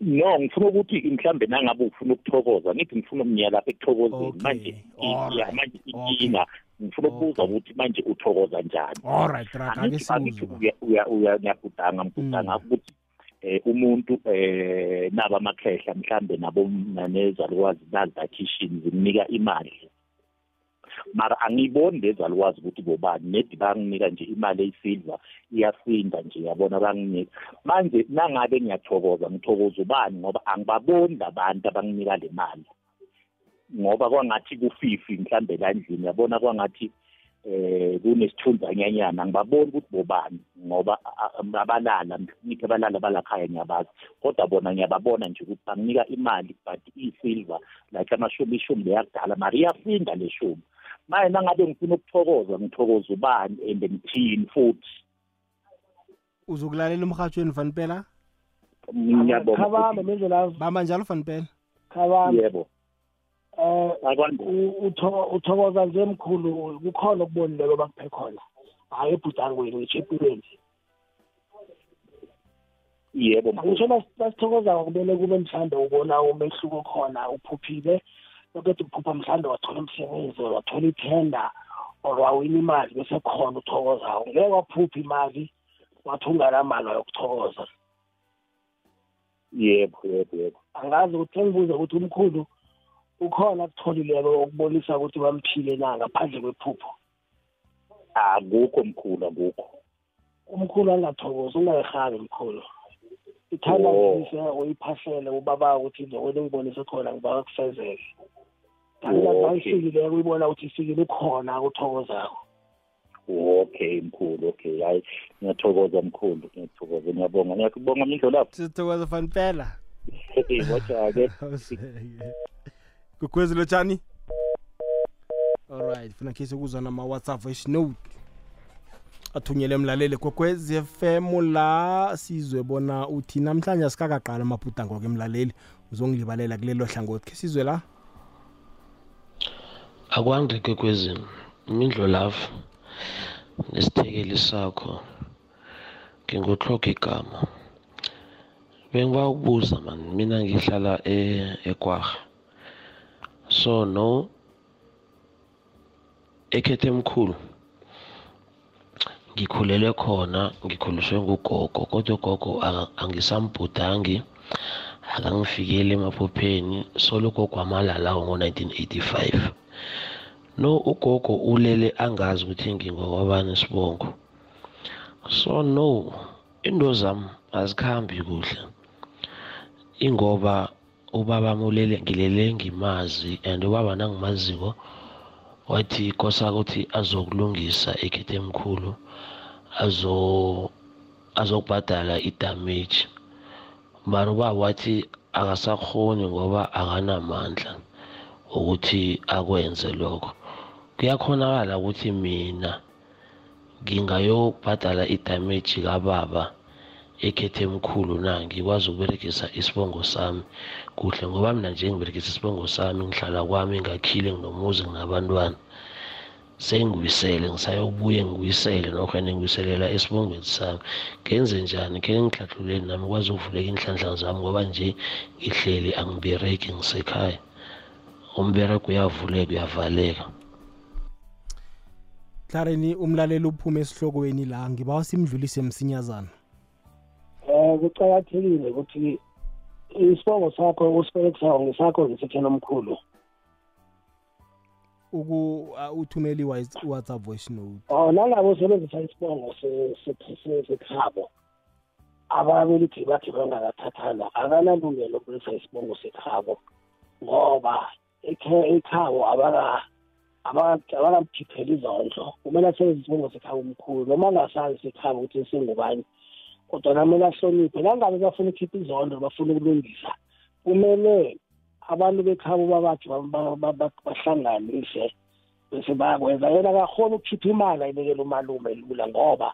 No ngifuna ukuthi mhlambe nangabe ufuna ukuthokoza ngithi ngifuna umnyiya lapha ekuthokozeni. Okay, manje i- alright, ya, manje inkinga ngifuna ukubuza ukuthi manje uthokoza njani? Alright raga ake angithi angithi sikuzwa uya- uya- uya- ngiyabhudanga mbhudanga ukuthi eh umuntu eh naba amakhehla mhlambe nabo nezalukwazi nazakhishini zimnika imali. Mara angiyiboni lezalukwazi ukuthi bobani. Nedi banginika nje imali eyisilva iyasinda nje yabona banginika. Manje nangabe ngiyathokoza ngithokoza ubani? Ngoba angibaboni labantu abanginika le mali. Ngoba kwangathi kufifi mhlambe la endlini yabona kwangathi eh kunesithunzanyanyana angibaboni ukuthi bobani ngoba a- a- abalala ngithi abalala balakhaya ngiyabazi. Kodwa bona ngiyababona nje ukuthi banginika imali but iyi-silver like amashumi ishumi leyakudala mari iyasinda le shumi. Manje nangabe ngifuna ukuthokoza ngithokoza ubani and ngithini futhi? Uzokulalela emrhatshweni fanipela ngiyabonga khabambe mendlelazo bamba njalo fanipela khabambe yebo. um Akwande. Uthokoza nje mkhulu kukhona okubonileko bakuphe khona. Hhayi ebhudangweni ngitsho empilweni. Yebo angisho nasithokozako kumele kube mhlawumbe ubona umehluko khona uphuphile. Lokade uphupha mhlawumbe wathola umsebenzi or wathola ithenda or wawina imali bese khona uthokozako. Ngeke waphupha imali wathi unganamali wayokuthokoza. Yebo yebo yebo. Angazi ukuthi engibuze ukuthi umkhulu ukhona kutholileko okubonisa ukuthi bamphile na ngaphandle kwephupho? Akukho mkhulu akukho. Umkhulu angathokozi ungayihabi mkhulu. Ithanda Oh. kuyise uyiphahlele ubaba ukuthi lo wena engibonise khona ngiba kufezeke Oh, kanti okay. mayifikileko uyibona ukuthi ifikile ukhona akuthokozako okay mkhulu okay. Hayi ngiyathokoza mkhulu ngiyathokoza. Ngiyabonga ngiyakubonga mindlo lapho sithokoza fanipela watha-ke gogwezi lotshani alright funa khe sikuzwa nama-whatsapp voice note. Athunyele emlaleli gogwezi fm la sizwe bona uthi namhlanje asikakaqala amabhudango ke mlaleli. Uzongilibalela kulelo hlangothi. Khe sizwe la. Akwandike kwezini imindlo lapho nesithekeli sakho ngingutloga igama. Bengiba ukubuza man mina ngihlala e- ekwarha so no ekhethe emkhulu. Ngikhulele khona ngikhuliswe ngugogo kodwa ugogo angisambhudangi akangifikeli emaphopheni. Soloko kwamalalawo ngo-1985 no ugogo ulele angazi ukuthi ngingokwabani isibongo. So no into zami azikhambi kuhle ingoba ubaba mulele ngilele ngimazi and ubaba nangimaziko wathi kosa ukuthi azokulungisa ekhethe emkhulu azo azokubhadala idamage. Mara ubaba wathi akasakhoni ngoba akanamandla ukuthi akwenze lokho. Kuyakhonakala ukuthi mina ngingayobhadala idamage kababa ekhethe emkhulu na ngikwazi ukuberegisa isibongo sami kuhle ngoba mina nje ngiberegisa isibongo sami ngihlala kwami ngakhile nginomuzi nginabantwana. Sengibuyisele ngisayobuye ngibuyisele nokhwene ngibuyiselela esibongweni sami. Ngenze njani? Khe ngihlahluleni nami kwazi ukuvuleka inhlanhla zami ngoba nje ngihleli angibereki ngisekhaya. Umbereko uyavuleka uyavaleka. Klareni umlaleli uphume esihlokweni la ngibawa simdlulise msinyazana. Um kucakathekile ukuthi isibongo sakho usiberekisayo ngisakho ngisethena omkhulu. Uku uh, uthumela i-whatsapp voice note. Oh nalabo usebenzisa isibongo se- se- se- sekhabo ababelethi bakhe bangakathathana akanalungelo lokuberegisa isibongo sekhabo ngoba ekhabo abaka- abaka- abakamkhipheli izondlo. Kumele asebenzise isibongo sekhabo omkhulu. Noma angasazi sekhabo ukuthi singubani kodwa namele ahloniphe nangabe bafuna ukhipha izondo bafuna ukulungisa kumele abantu bekhabo babakhe ba- ba- ba- ba- bahlanganise bese bayakwenza. Yena akakhona ukukhipha imali ayibekela umalume lula ngoba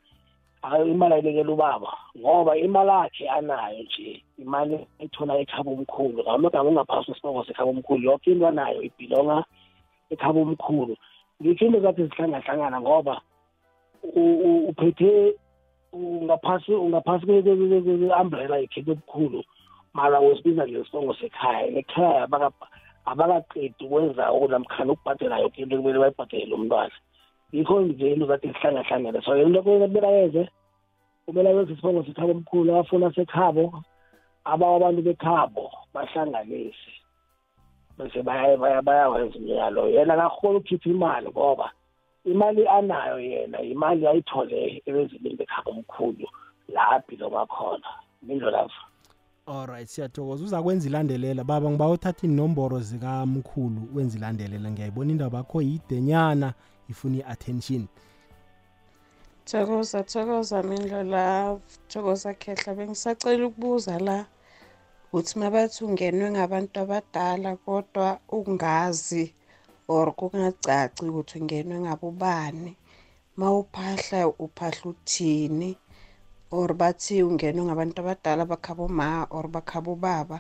hayi imali ayibekela ubaba ngoba imali yakhe anayo nje imali ayithola ekhaba omkhulu. Ngamagama ungaphasi kwesibongo sekhaba omkhulu yonke into anayo ibhilonga ekhaba omkhulu. Ngikho into zathi zihlangahlangana ngoba u- u- uphethe ungaphasi ungaphasi kwe-umbrella yekhekhe obukhulu mara usibiza ngesibongo sekhaya. Ekhaya abaka- abakaqedi ukwenza namkhana ukubhadela yoke into kumele bayibhadele umntwana yikho nje into zathi zihlangahlangene so into kumele ayenze kumele ayenze isibongo sekhabo omkhulu abafuna sekhabo abawa abantu bekhabo bahlanganise. Bese baya- baya- bayawenza umyalo. Yena akakhona ukukhipha imali ngoba imali anayo yena imali ayithole ebezimini bekhaba omkhulu laphi loba khona. Mindlolavu alright siyathokoza. Uza kwenza ilandelela. Baba ngiba uthatha inomboro zikamkhulu wenza ilandelela. Ngiyayibona indaba yakho yidenyana ifuna i-attention. Thokoza thokoza mindlo la thokoza khehla. Bengisacela ukubuza la ukuthi mabathi ungenwe ngabantu abadala kodwa ungazi or kungacaci ukuthi ungenwe ngabobani ma uphahla uthini or bathi ungenwe ngabantu abadala bakhabo ma or bakhabo baba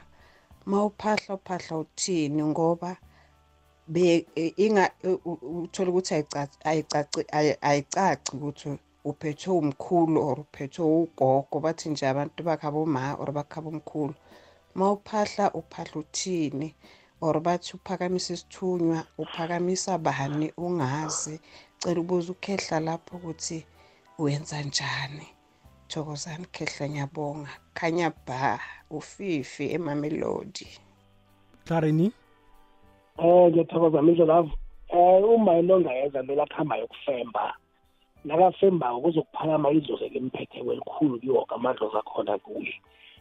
ma uphahla uthini ngoba be e- inga uthola ukuthi ayicaci ayicaci ayi- ayicaci ukuthi uphethwe umkhulu or uphethwe ugogo bathi nje abantu bakhabo ma or bakhabo umkhulu ma uphahla uphahla uthini or bathi uphakamisa isithunywa uphakamisa bani ungazi cela ubuza ukhehla lapho ukuthi wenza njani. Thokozani khehla ngiyabonga. Khanya ba ufifi emamelodi. Klareni um ngiyathokoza mindlolavu um uma ilonga yenza mele akuhamba yokufemba nakafembako kuzokuphakama idlozi elimphetheko elikhulu kiwoke amadlozi akhona kuye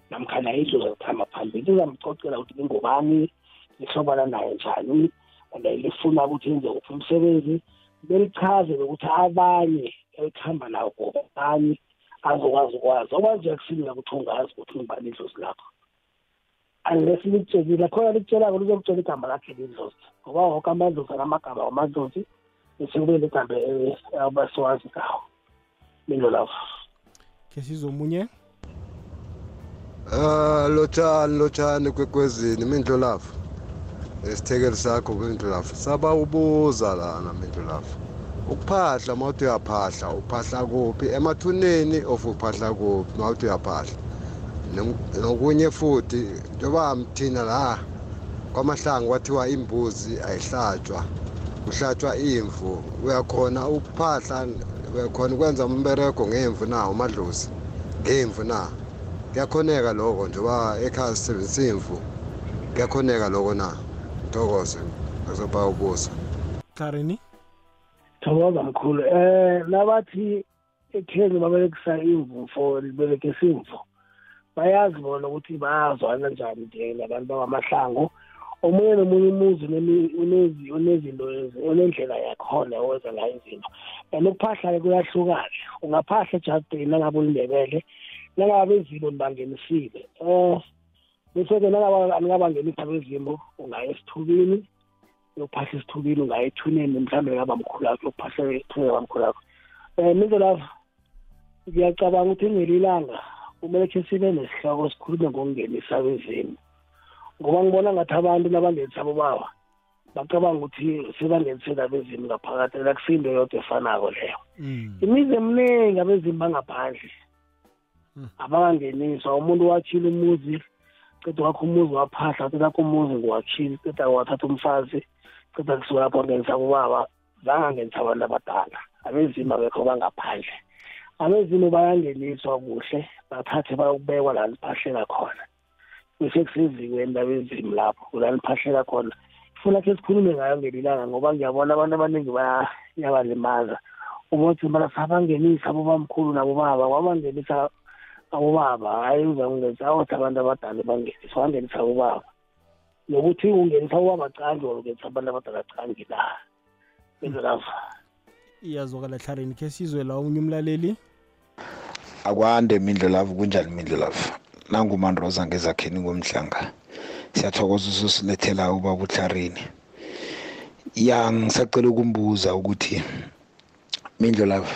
namkhana idlozi zikuhamba phambili. Lizamcocela ukuthi lingubani lihlobana naye njani. And lifuna ukuthi yenze kuphi umsebenzi belichaze nokuthi abanye elikuhamba nawo ngobani azokwazi ukwazi. Okwazi akusilula ukuthi ungazi ukuthi ungubani idlozi lakho unless likutshelile khona likutshelako lizokutshela igama lakhe lidlozi. Ngoba woke amadlozi anamagama wamadlozi bese kube ligama abasiwazi ngawo. Milo lapho khe sizomunye? Ah lotshani lotshani kwekwezini mindlolafu isithekeli sakho mindlolafu saba ubuza lana mindlolafu ukuphahla mawuthi uyaphahla uphahla kuphi? Emathuneni of uphahla kuphi mawuthi uyaphahla? Nem- nokunye futhi njengoba mthina la kwamahlanga kwathiwa imbuzi ayihlatshwa kuhlatshwa imvu uyakhona ukuphahla uyakhona ukwenza umbereko ngemvu na umadlozi? Ngemvu na? Kuyakhoneka lokho njengoba ekhaya sisebenzisa imvu. Kuyakhoneka lokho na? Thokoze akuzoba ubusa Karini? Thokoza mkhulu eh nabathi ekhenya babelekisa imvu for libelekisa imvu bayazi bona ukuthi bayazwana njani nje nabantu bakwamahlango omunye nomunye umuzi unezinto ezi- unendlela yakhona owenza ngayo izinto and ukuphahla-ke kuyahlukana. Ungaphahla ejardini nangabe ulindebele nangabe izimo nibangenisile um bese-ke nangabe anikabangenisa bezimo ungaya esithubini uyophahla esithubini ungaya ethuneni mhlawumbe ngaba mkhulu akho uyophahla ethuneni kabamkhulu akho um mindlela ngiyacabanga ukuthi ngelilanga kumele khe sibe nesihloko sikhulume ngokungenisa bezimo ngoba ngibona ngathi abantu nabangenisa bobaba bacabanga ukuthi sebangenisela abezimu ngaphakathi akusinto yodwa efanako leyo. Imizi eminingi abezimu bangaphandle abangangeniswa. Umuntu wakhile umuzi ceda wakho umuzi waphahla ceda wakho umuzi ngiwakhile ceda wathatha umfazi ceda kusuka lapho wangenisa bobaba zangangenisa abantu abadala. Abezimu abekho bangaphandle. Abezimu bayangeniswa kuhle bathathe bayokubekwa la liphahlela khona. Bese kusezikweni labezimu lapho la liphahlela khona. Funa khe sikhulume ngayo ngelilanga ngoba ngiyabona abantu abaningi bayabalimaza ubothi bana sabangenisa abobamkhulu nabobaba wabangenisa abobaba hayi uzangenisa awuthi abantu abadala bangenisa wangenisa abobaba nokuthi ungenisa abobaba cangi or ungenisa abantu abadala cangi la benzelafa iyazwakala hlarini khe sizwe la omunye umlaleli? Akwande mindlelavu kunjani mindlelavu? Nangumandroza ngezakheni ngomhlanga siyathokoza ususilethela ubaba utlarini ya ngisacela ukumbuza ukuthi mindlelavu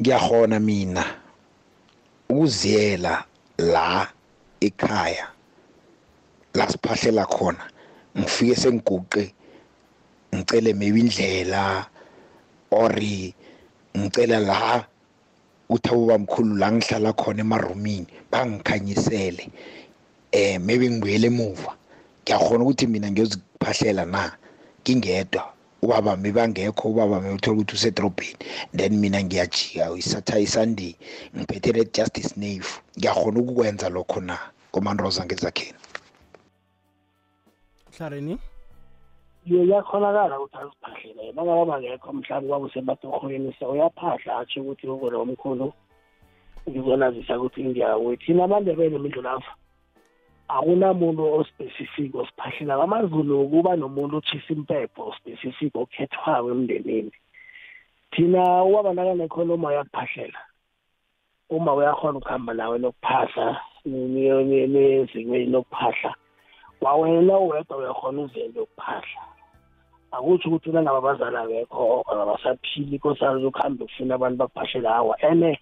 ngiyahona mina ukuziyela la ekhaya la siphahlela khona ngifike sengiguqe ngicele maybe indlela ori ngicela la uthi abobamkhulu la ngihlala khona emarumini bangikhanyisele eh maybe ngibuyele emuva. Ngiyakhona ukuthi mina ngiyoziphahlela na? Ngingedwa. Ubaba mebangekho ubaba mewuthola ukuthi usedrobheni. Then mina ngiyajika isatha isunday ngiphethe red justice nave. Ngiyakhona ukukwenza lokho na komandroza ngezakheni? Hlarini ye yakhonakala ukuthi aziphahlele nangabe bangekho mhlawumbe kwakusematohweni so uyaphahla atsho ukuthi ukona omkhulu ngizonazisa ukuthi ngiyawe. Thina amandebele mindlu lapha akunamuntu ospecific osiphahlela amazulu kuba nomuntu otshisa impepho ospecific okhethwayo emndenini. Thina ubaba nakanekhono uma uyakuphahlela uma uyakhona ukuhamba nawe nokuphahla nezikweni lokuphahla wawena uwedwa uyakhona uzele yokuphahla akutsho ukuthi nangabe abazali abekho abasaphili kosazi ukuhambe ufuna abantu bakuphahlela hawa ene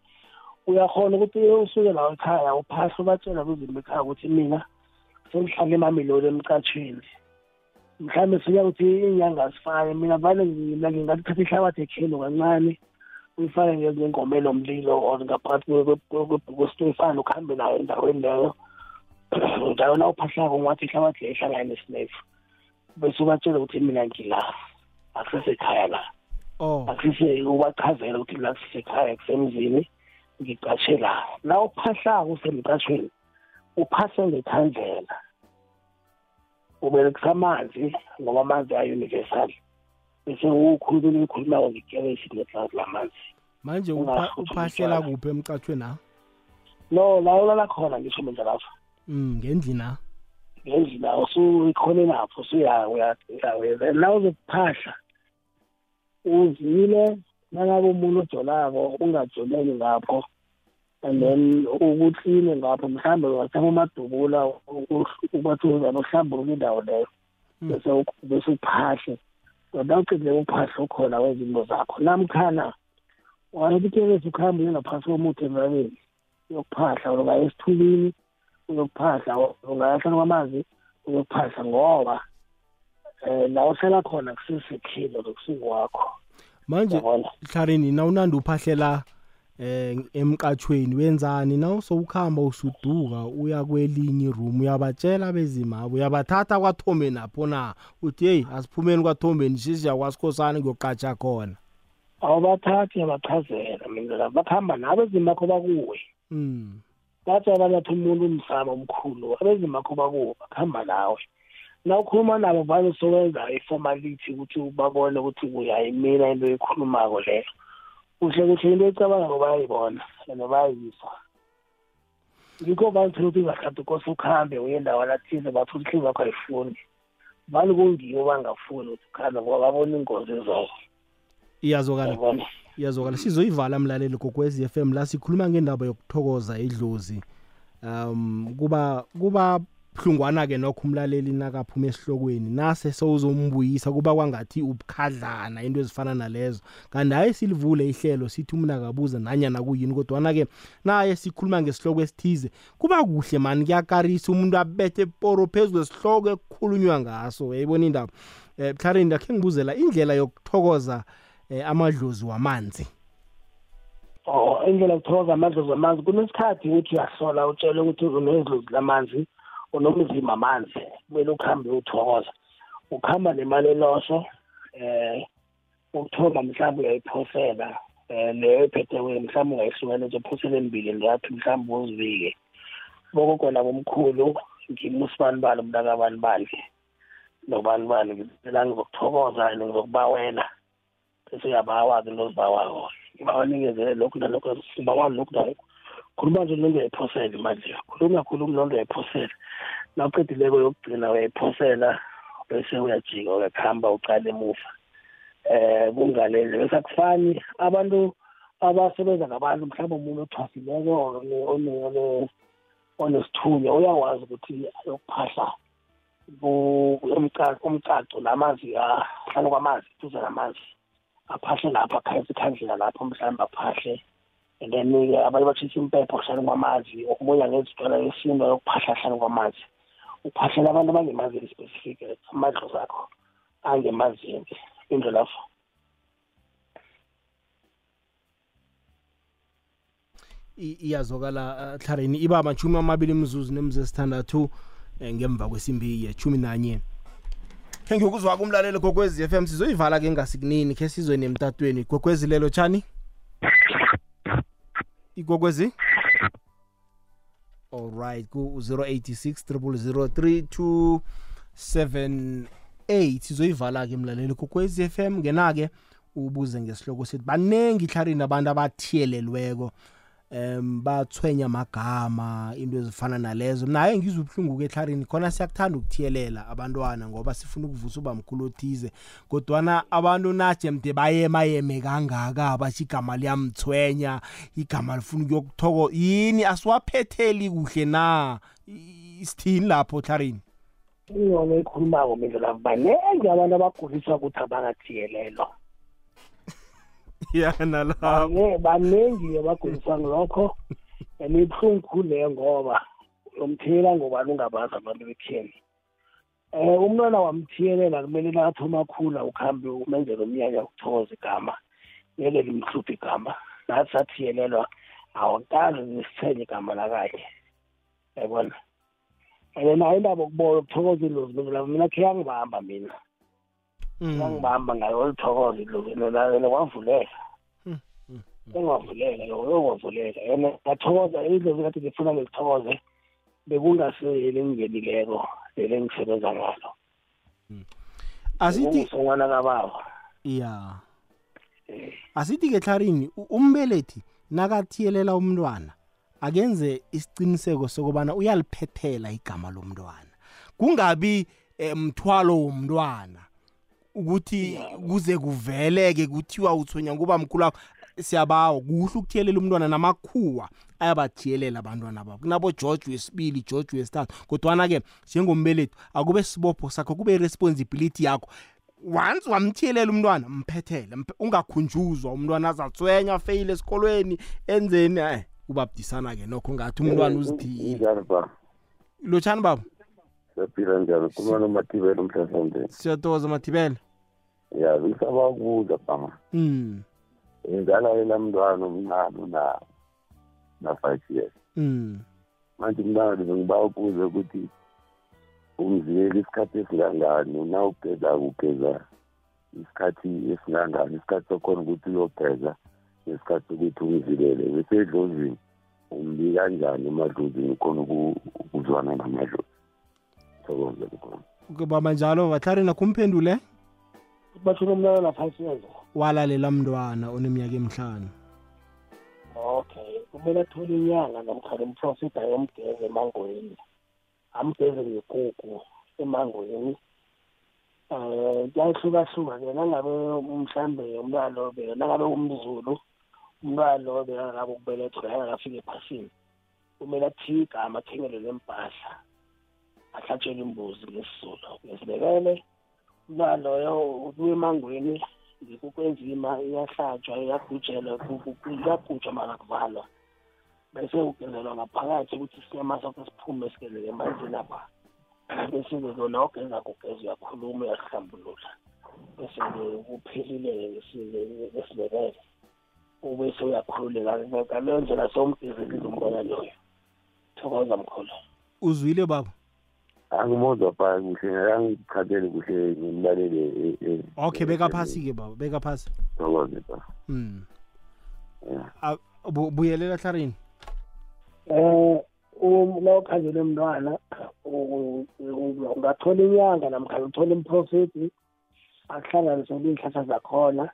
uyakhona ukuthi usuke lawo ekhaya uphahla ubatshela kwizinto ekhaya ukuthi mina sengihlala emamelodi emcatshweni mhlawumbe sika ukuthi inyanga zifane mina vane mina ngingalithatha ihlabathi ekhelo kancane uyifake ngengomelo mlilo or ngaphakathi kwesitoyifane ukuhambe nayo endaweni leyo. Njalo na uphahlako ungathi ihlabathi leyo ihlangane nesinefu bese ubatshela ukuthi mina ngila akusesekhaya la. Oh. Akusise ubachazela ukuthi la kusesekhaya kusemzini ngiqashe la. La uphahlako usemqashweni uphase ngekhandlela. Uberekisa amanzi ngoba amanzi ayi-universal. Bese ukhuluma uyikhulumako ngekeresi neglasi lamanzi manje upha- uphahlela kuphi emcathweni na no la ulala khona ngisho mina lapha. Mm ngendlini na ngendlela la usuyikhone lapho usuyawenza la uzokuphahla uzile nangabe umuntu ojolako ungajoleli ngapho. And then ukutline ngapho mhlawumbe ungathama umadubula ubathi uzana uhlambuluka indawo leyo. Bese u- bese uphahle kodwa ucindile uphahla ukhona wezinto zakho. Namkhana wayebukelesi ukuhamba uye ngaphasi komuthi emrabeni uyokuphahla ungaya esithubini uyokuphahla ungayahlala kwamanzi uyokuphahla ngoba um la uhlala khona kusesekhilo lokusuku wakho manje hlarini na unandi uphahlela eh emqathweni wenzani na? Usowukhamba usuduka uya kwelinye room uyabatshela bezimabo uyabathatha kwathombe napho na? Uthi hey asiphumeni kwathombeni sisiya kwasikhosana kuyoqatsha khona. Awubathathi uyabachazela mina la bakuhamba nabo ezimakho bakuwe. Mm batshela bathi umuntu umsama omkhulu abezimakho bakuwo bakuhamba nawe. Na ukhuluma nabo vane sokwenza i-formality ukuthi babone ukuthi uyayimina into eyikhulumako leyo. Kuhle kuhle into ecabangako bayayibona and bayayizwa ngikho bangithola ukuthi ngahlathi kose ukuhambe uye endawana thize bathi ukuthi ihliziyo yakho ayifuni vane kungiwo bangafuni ukuthi ukhambe ngoba babona ingozi ezayo iyazokala Yabona. iyazokala sizoyivala mlaleli kokwezi FM la sikhuluma ngendaba yokuthokoza idlozi. Um kuba kuba buhlungwana ke nokho umlaleli nakaphuma esihlokweni nase sewuzombuyisa kuba kwangathi ubukhadlana into ezifana nalezo. Kanti hayi silivule ihlelo sithi umuntu akabuza nanyana kuyini kodwana ke naye sikhuluma ngesihloko esithize kuba kuhle mani kuyakarisa umuntu abethe poro phezulu kwesihloko ekukhulunywa ngaso. Uyayibona indaba? Um buhlarini ndakhe ngibuzela indlela yokuthokoza um amadlozi wamanzi. Oh indlela yokuthokoza amadlozi amanzi kunesikhathi ukuthi uyahlola utshele ukuthi unedlozi lamanzi. Unomzimba amanzi kumele ukuhambe uthokoza ukuhamba nemali eloso eh ukuthoma mhlawumbe uyayiphosela eh leyo ephethewe mhlawumbe ungayihlukanisa uphosele embili ndathu mhlawumbe uzivike boko kona komkhulu ngimusibani bani umntakabani bani nobani bani ngicela ngizokuthokoza and ngizokubawela bese uyabawa-ke into ozibawako ngibawanikeze lokhu nalokhu ngibawani lokhu nalokhu khuluma nje lonto uyayiphosela imali leyo khuluma khuluma lonto uyayiphosela nawuqedileko yokugcina uyayiphosela bese uyajika uyakuhamba ucala emuva. Eh kungalezi bese akufani abantu abasebenza ngabantu mhlawumbe umuntu othwasileko onesithunya uyakwazi ukuthi ayokuphahla umcaco namazi ahlala kwamanzi duze namanzi aphahle lapho akhayisa ikhandlela lapho mhlawumbe aphahle. And then-ke abanye batshisa impepho hlanu kwamanzi okubuya ngezitwana yesinto yokuphahla hlanu kwamanzi. Uphahlela abantu abangemazini specific amadlo zakho angemazini into lapho. I- iyazokala uh, hlarini iba amashumi amabili imzuzu nemzuzu esithandathu eh, ngemva kwesimbi yeshumi nanye. Khe ngiyokuzwa kumlaleli kokwezi FM sizoyivala ke ngasikunini khe sizwe nemtatweni. Kokwezi lelo tshani ikokwezi alright ku 086 3278 sizoyivala ke mlaleli kokwezi FM ngena ke ubuze ngesihloko sethi banengi hlarini abantu abathiyelelweko. Em bathwenya amagama into ezifana nalezo. Naye ngizwe ubuhlungu ke ehlarini khona siyakuthanda ukuthiyelela abantwana ngoba sifuna ukuvusa uba mkhulu othize. Kodwana abantu naje mde bayemayeme kangaka bathi igama liyamthwenya igama lifuna ukuyokuthoko yini? Asiwaphetheli kuhle na? I- isithini lapho hlarini ingcono ekhulumako mina lapho baningi abantu abaguliswa ukuthi abangathiyelelwa ya nalapho baningi abaguliswa ngilokho. And ibuhlungu khulu leyo ngoba umthelela ngobani ungabazi abantu bekutheni um umntwana wamthiyelela kumele nakathoma khula ukuhambe umenzela umnyanya wokuthokoza igama ngeke limhluphe igama. Nathi sathiyelelwa awakazi zisithenye igama lakakhe yabona? And nayo indaba yokubola ukuthokoza idlozi mina mina khe yangibamba mina. Yangibamba ngayo olithokoza idlozi lona kwavuleka engavuleka yokwavuleka and ngathokoza idlozi kade ngifuna ngilithokoze bekungaseyeli engingenileko leli engisebenza ngalo. Asithi kungisongwana kababa. Ya. Asithi ke hlarini umbelethi nakathiyelela umntwana akenze isiqiniseko sokubana uyaliphethela igama lomntwana. Kungabi eh, mthwalo womntwana. Ukuthi kuze kuveleke kuthiwa uthwenya kuba mkhulu wakho siyabawa kuhle ukuthiyelela umntwana namakhuwa ayabathiyelela abantwana babo. Kunabo george wesibili george wesithathu kodwana-ke njengombelethi akube sibopho sakho kube i-responsibility yakho. Once wamthiyelela umntwana mphethele mp- ungakhunjuzwa umntwana azatswenya feyile esikolweni enzeni eh ubabudisana-ke nokho ngathi umntwana uzithiyile njani ba lotshani baba? Siyaphila njani khuluma nomathibela umhlahlandlela siyatoza mathibele. Ya bengisaba ukubuza bama mm. ingala yena mntwana omncane na na-five years. Mm. manje umntwana bengiba ukubuze ukuthi umziyeli isikhathi esingangani na ugeza ugeza isikhathi esingangani isikhathi sokhona ukuthi uyogeza nesikhathi sokuthi umzilele bese edlozini umbi kanjani emadlozini? Khona uku- ukuzwana namadlozi? Thokoze khona baba njalo batlarina kumphendule bathula umntwana naphasi yenza walalela mntwana oneminyaka emhlanu okay kumele athole inyanga namkhana umprofita ayomgeza emangweni. Amgeze ngekuku emangweni. Um kuyahlukahluka ke nangabe mhlambe umntwana lobe nangabe umzulu umntwana lobe angabe ukubelethwa angakafika ephasini kumele athiye igama athengelele empahla ahlatshelwe imbuzi ngesizulu ngesibekele umntwana loyo ubuya emangweni ngikukwenzima iyahlatshwa iyagujelwa iyagujwa mara kuvalwa bese ugezelwa ngaphakathi ukuthi isinyama sakho siphume sigelele emanzini apha. Bese-ke lona ogeza kugeza uyakhuluma uyahlambulula bese-ke kuphelile-ke ngesibekele ubese uyakhululeka ngaleyo ndlela sewumgezelile umbona loyo. Thokoza mkhulu. Uzwile baba? Angimuzwa pha kuhle angikhatheli kuhle ngimlalele e- e- okay beka phasi-ke baba beka phasi thokoze pha mm. Yeah. Ah, bu- buyelela tlarini eh la ukhandele mntwana u- u- ungathola inyanga namkhana uthole umprofeti akuhlanganisele iy'hlahla zakhona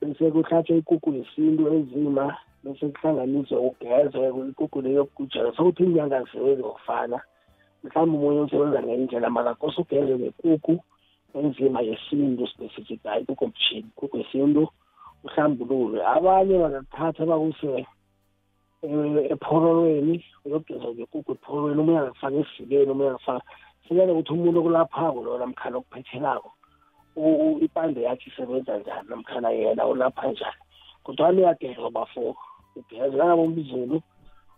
bese kuhlatshwe ikukhu yesintu enzima bese kuhlanganiswe ugezwe ikukhu leyo kujela sokuthi inyanga azisebenzi ngokufana mhlawumbe umunye usebenza ngendlela mara kose ugeze ngekukhu enzima yesintu specific hayi kukho mshini kukho yesintu uhlambululwe abanye bangakuthatha bakuse eh, ephorolweni uyogeza ngekukhu ephorolweni omunye angakufaka esiveni omunye angakufaka sikele ukuthi umuntu okulaphako lo namkhana okuphethelako u- u- ipande yakhe isebenza njani namkhana yena ulapha njani. Kodwana uyagezwa bafo ugeze kanabo umzulu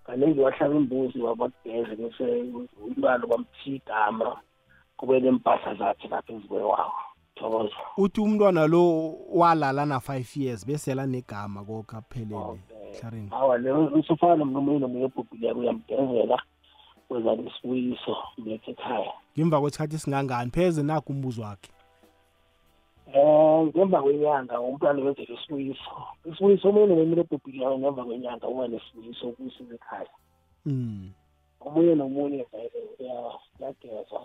kaningi wahlaba imbuzi wabageze bese umntwana bamthiya igama kube nempahla zakhe lapha ezikwewawo thokoza. Uthi umntwana lo walala na-five years bese lanegama koke aphelele tlarini awa le usufana nomnumeni nomunye obhubhileko uyamgezela wenza nesibuyiso mlethe ekhaya ngemva kwesikhathi esingangani pheze nakho umbuzo wakhe. Um ngemva kwenyanga umntwana wenzela isibuyiso. Isibuyiso omunye nomunye obhubhileko ngemva kwenyanga uba nesibuyiso ukuyisiza ekhaya. Mm. omunye nomunye vele uya- uyagezwa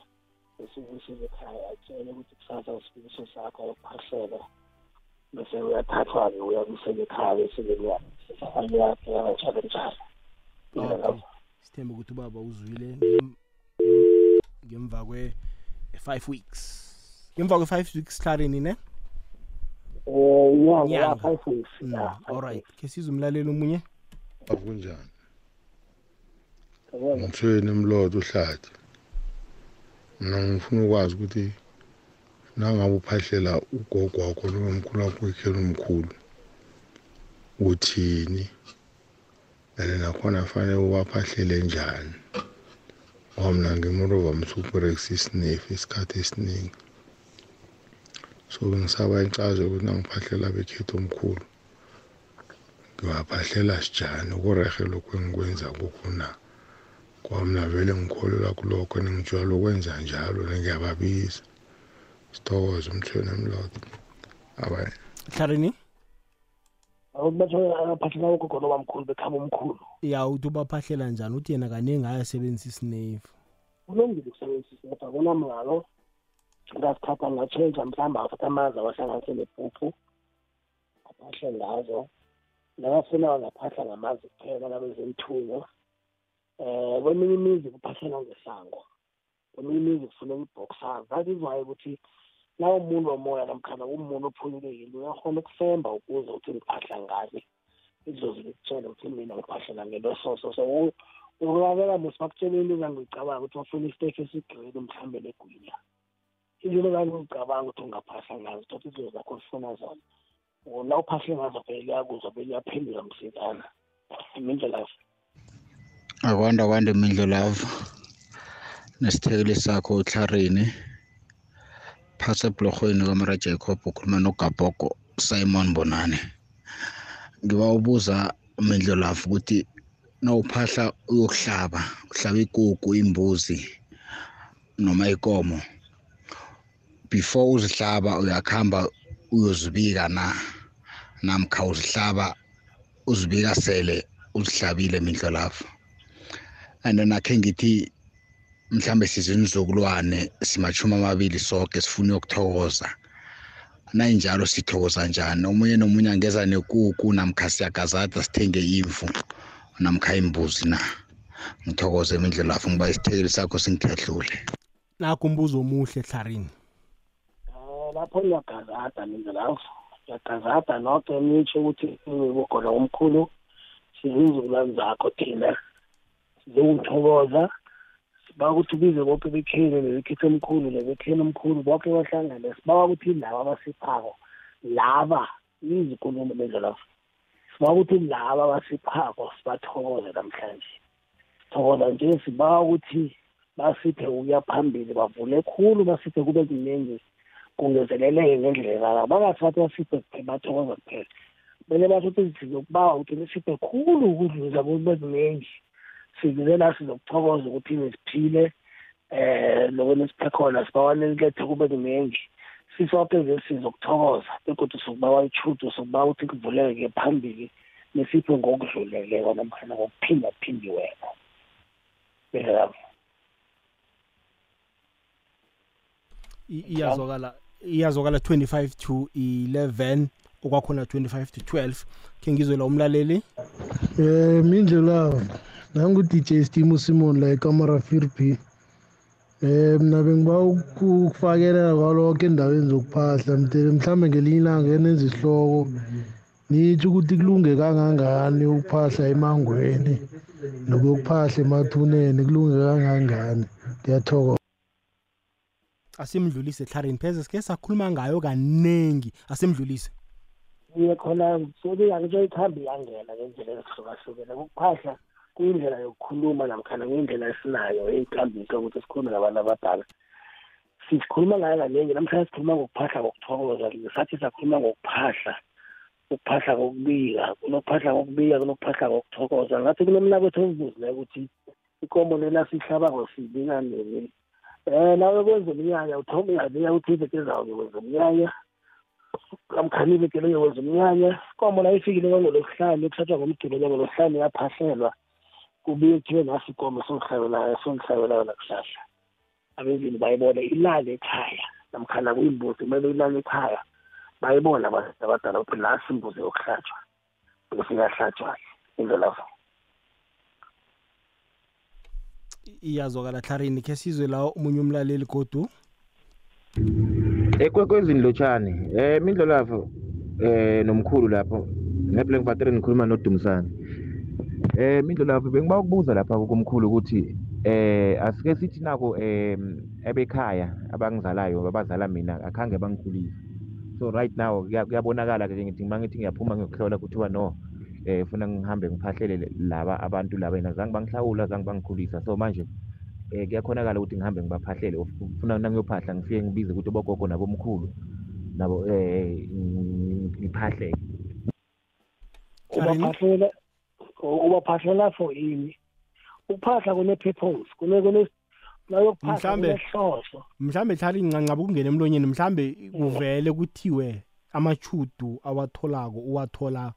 esibuyisile ekhaya atshele ukuthi kusasa isibuyiso sakho ayokuphahlelwa bese uyathathwa-ke uyabuyisela ekhaya bese-ke uyakeka njalo. Njalo sithembe ukuthi ubaba uzwile ngem- ngemva kwe-five weeks. Ngemva kwe-five weeks tlarini ne um inyanga Inyanga. ya-five weeks. Mm, ya alright khe size umlaleli omunye? Akunjani ngithweni mlodo uhlathi mina ngifuna ukwazi ukuthi nangabe uphahlela ugogo wakho noma mkhulu wakho ekhela umkhulu uthini? And nakhona fanele ubaphahlele njani? Ngoba mina ngimurova msuperex isnefu isikhathi esiningi. So bengisaba incazo ukuthi nangiphahlela bekhetha omkhulu. Ngiwaphahlela sijani? Ukurehe lokhu engikwenza kukhuna ngoba mina vele ngikholelwa kulokho ningijwayele ukwenza njalo nengiyababiza sithokoze umthweni emlodo abaye tlarini batho abaphahlela ugogo nobamkhulu bekhaba omkhulu. Ya uthi ubaphahlela njani? Uthi yena kaningi ayasebenzisa isinefu kulungile ukusebenzisa isepa kunamngalo ngasikhathi angatshentsha mhlawumbe afata amanzi awahlanganise nepuphu aphahle ngazo nabafuna bangaphahla ngamanzi kuphela nabezemthunywa um kweminye imizi kuphahlela ngesango kweminye imizi kufuneka ibhoksazi that is why ukuthi na umuntu womoya namkhana umuntu ophululekile uyakhona ukusemba ukuze uthi ngiphahla ngani idlozi likutshele ukuthi mina ngiphahlela ngento soso so u- ukulabela musi bakutshela into engangiyicabanga ukuthi bafuna isiteki esigrili mhlawumbe negwinya izinto engangizicabanga ukuthi ungaphahla ngazo thothi izinto zakho zifuna zona la uphahle ngazo vele liyakuzwa vele liyaphendula msikana imindlela akwanda kwanda imindlo lavo nesithekeli sakho uhlarini phasi ebhlorhweni kamara jacob ukhuluma nogabhogo simon bonane ngiba ubuza imindlo lavo ukuthi nawuphahla uyokuhlaba uhlaba ikuku imbuzi noma ikomo. Before uzihlaba uyakuhamba uyozibika na? Namkha uzihlaba uzibika sele uzihlabile mindlo lapho? And nakhe ngithi mhlambe sizinizukulwane simachuma amabili sonke sifuna ukuthokoza. Nayinjalo sithokoza njani? Omunye nomunye angeza nekuku namkha siyagazada sithenge imvu namkha imbuzi na? Ngithokoze imindlela lapho ngiba isithekeli sakho singithethlule nakho umbuzo omuhle hlarini lapho ngiyagazada mina lapho ngiyagazada nonke nitsho ukuthi ukhona omkhulu sizizukulwane zakho thina sizokuthokoza siba ukuthi bize bonke bekhele nebekhethe omkhulu nebekhele omkhulu bonke bahlangane sibawa ukuthi laba abasiphako laba izinkulumo lezo lapho. Sibawa ukuthi laba abasiphako sibathokoze namhlanje. Sithokoza nje sibawa ukuthi basiphe ukuya phambili bavule khulu basiphe kube kuningi kungezeleleke ngendlela bangathi bathi basiphe kuphela bathokoza kuphela kumele basho ukuthi sizokubawa ukuthi nisiphe khulu ukudluza kube kuningi size la sizokuthokoza ukuthi nisiphile eh lokho siphe khona sibawane lethe kube kuningi sisonke nje sizokuthokoza begodwa sokubawa ichudo sokubawa ukuthi kuvuleke phambili nisiphe ngokudluleleko namkhana ngokuphindaphindiweko bela I- iyazwakala iyazwakala 25 to 11 okwakhona 25 to 12 khe ngizwe la umlaleli. Eh mindlela nangu DJ Stimo Simon la ekamera 4B eh mina bengiba ukufakela kwalokho endaweni zokuphahla mtele mhlambe ngelinye ilanga enenza isihloko nithi ukuthi kulunge kangangani ukuphahla emangweni nokuyokuphahla emathuneni kulunge kangangani. Ngiyathokoza. Asimdlulise hlarini pheze sike sakhuluma ngayo kaningi asimdlulise. Iye khona sobe angitsho ikhambi yangena ngendlela ezihlukahlukene ukuphahla kuyindlela yokukhuluma namkhana kuyindlela esinayo eyinkambiso ukuthi sikhulume nabantu abadala. Sikhuluma ngayo kaningi namhlanje sikhuluma ngokuphahla ngokuthokoza sathi sakhuluma ngokuphahla ukuphahla kokubika kunokuphahla kokubika kunokuphahla ngokuthokoza ngathi kunomnaketho ozibuzileyo ukuthi ikomo lela sihlabako sibika nini um nawe kwenza umnyanya uthoma uyabika ukuthi iveke zawo ngikwenza umnyanya namkhani iveke leyo kwenza umnyanya ikomo la ifikile kwangolosihlanu kuhlatshwa ngomdulo ngolosihlanu yaphahlelwa. Kubuye kuthiwe nasi ikomo songihlabelayo songihlabelayo nakuhlahla. Abezini bayibone ilale ekhaya namkhana kuyimbuzi kumele ilale ekhaya bayibona abantu abadala ukuthi nasi imbuzi yokuhlatshwa bese iyahlatshwa indlelafo iyazwakala hlarini khe sizwe la omunye umlaleli godu? Ekwekwezini lotshani eh mindlo lapho eh nomkhulu lapho ngeblank battery ngikhuluma nodumisani eh mindlo lapho bengiba ukubuza lapha kumkhulu ukuthi eh asike sithi nako eh ebekhaya abangizalayo abazala mina akhange bangikhulise. So right now kuya- kuyabonakala ke ngithi mangithi ngiyaphuma ngiyokuhlola kuthiwa no. Eh funa ngihambe ngiphahlele laba abantu laba yena zange bangihlawula zange bangikhulisa so manje eh kuyakhonakala ukuthi ngihambe ngibaphahlele. Of- funa nangiyophahla ngifike ngibize ukuthi obogogo nabomkhulu nabo eh ngiphahleke ubaphahlela ubaphahlela for ini? Ukuphahla kune-purpose kune kune nayokuphahla Mhlambe- kunehloso mhlambe hlali ncancabe ukungena emlonyeni mhlambe kuvele kuthiwe amachudu awatholako uwathola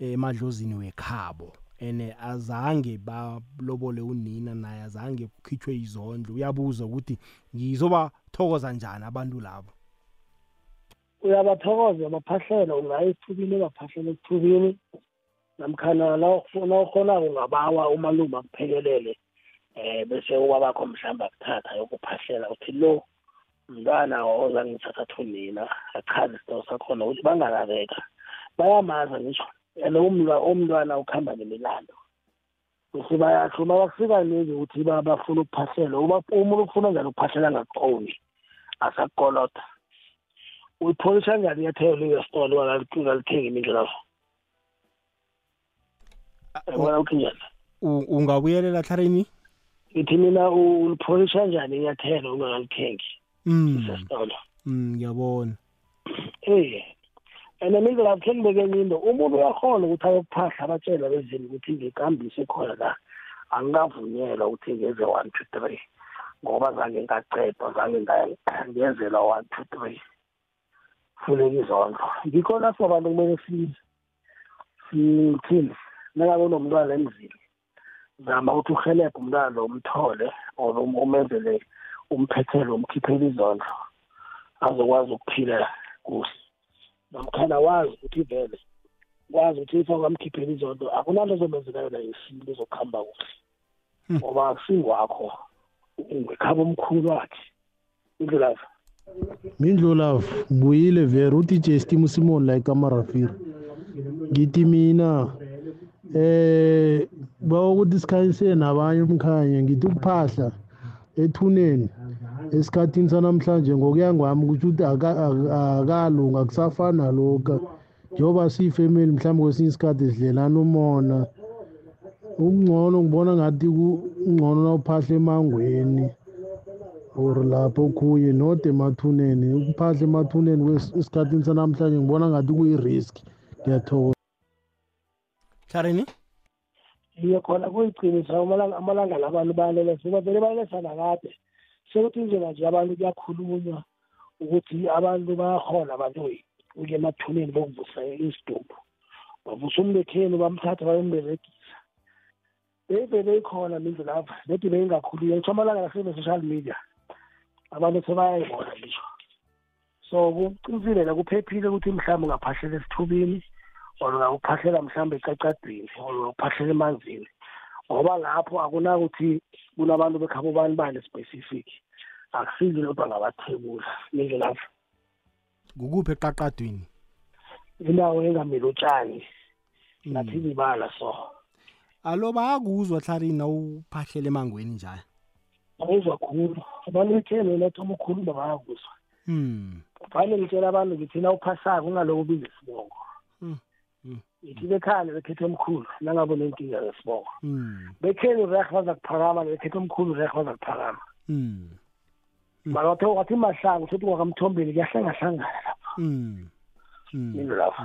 emadlozini wekhabo ene azange balobole unina naye azange kukhitshwe izondlo. Uyabuza ukuthi ngizobathokoza njani abantu labo uyabathokoza baphahlela ungaya ethubini baphahlela ethubini namkhana la ufuna ukhonako ungabawa umalume akuphekelele eh bese ubabakho mhlawumbe akuthatha yokuphahlela uthi lo mntwana ozangithatha thunina achaze isitoro sakhona ukuthi bangakareka. Bayamaza ngisho. And umlwa umntwana ukuhamba nemilando. Bese bayasho uma bakufika ningi ukuthi ba- bafuna ukuphahlela uba umuntu ufuna njani ukuphahlela ngakuqondi asakolota. Uyipholisha njani iyathelo leyo stolo ungalithengi imindlela yabona ukuthi njani? U- ungabuyelela hlarini ngithi mina ulipholisha njani inyathelo ungakalithengi mm. sesitolo mm, ngiyabona. Eh and mindlela khe ngibeke enye into umuntu uyakhona ukuthi ayokuphahla abatshela bezini ukuthi ngikambiso khona la angikavunyelwa ukuthi ngenze one two three. Ngoba zange ngacedwa zange ngenzelwa one two three. Funeka izondlo. Ngikho lapho abantu kumele si- sithini nangabe unomntwana emzini zama ukuthi uhelebhe umntwana lo umthole or um- umenzele umphethelo umkhiphele izondlo. Azokwazi ukuphila kuhle. Namkhana wazi ukuthi vele kwazi ukuthi if angamkhipheli izondlo akunanto ezomenzela yona yesintu ezokuhamba kuhle. Ngoba akusingwakho ngekhaba omkhulu wakhe. Indlulavu mindlulavu buyile vere udj stim simon la ekamarafiri ngithi mina eh bawa ukuthi sikhanyise nabanye umkhanya ngithi ukuphahla ethuneni. Esikhathini sanamhlanje ngokuya ngwami kusho ukuthi aka- aka- akalunga kusafani nalokha njengoba siyifamily mhlawumbe kwesinye isikhathi sidlelana umona. Ukungcono ngibona ngathi kungcono nawuphahla emangweni or lapho okhunye not emathuneni. Ukuphahla emathuneni esikhathini sanamhlanje ngibona ngathi kuyi-risk. Ngiyathokoza. Hlarini iye khona kuyiqiniso amalanga amalanga labantu bayalelesa ngoba vele bayalesa nakade sekuthi indlela nje abantu kuyakhulunywa ukuthi abantu bayakhona abantu ukuya emathuneni bokuvusa isidumbu. Bavusa umbekheni bamthatha bayomberegisa beyivele ikhona mindlelava nedi beyingakhulunywa ngitsho amalanga nasebe-social media abantu sebayayibona ngisho. So kuqinisile la kuphephile ukuthi mhlawumbe ungaphahlela esithubini or ungakuphahlela mhlawumbe ecacadweni or ungakuphahlela emanzini. Ngoba lapho akunakuthi kunabantu bekhabo bani bani specific. Akusili lodwa ngabathebula nindle lapho. Kukuphi eqaqadweni? Indawo engamili utshani nathi ibala so. Alo bayakuzwa hlarini nawuphahlela emangweni njalo awuzwa khulu. Abantu betheni nathoma ukhuluma bayakuzwa. Hmm. Fanele ngitshela abantu ngithi na uphasako ungaloku ubiza isibongo Hmm. Hmm. ngithi bekhale bekhethe omkhulu nangabe nenkinga zesibongo hmm bekheni reh bazakuphakama bekhethe omkhulu reh bazakuphakama hmm. Mara wathe wathi mahlangu sothi kwakamthombeni kuyahlangahlangana lapho hmm. Hmm. Into lapho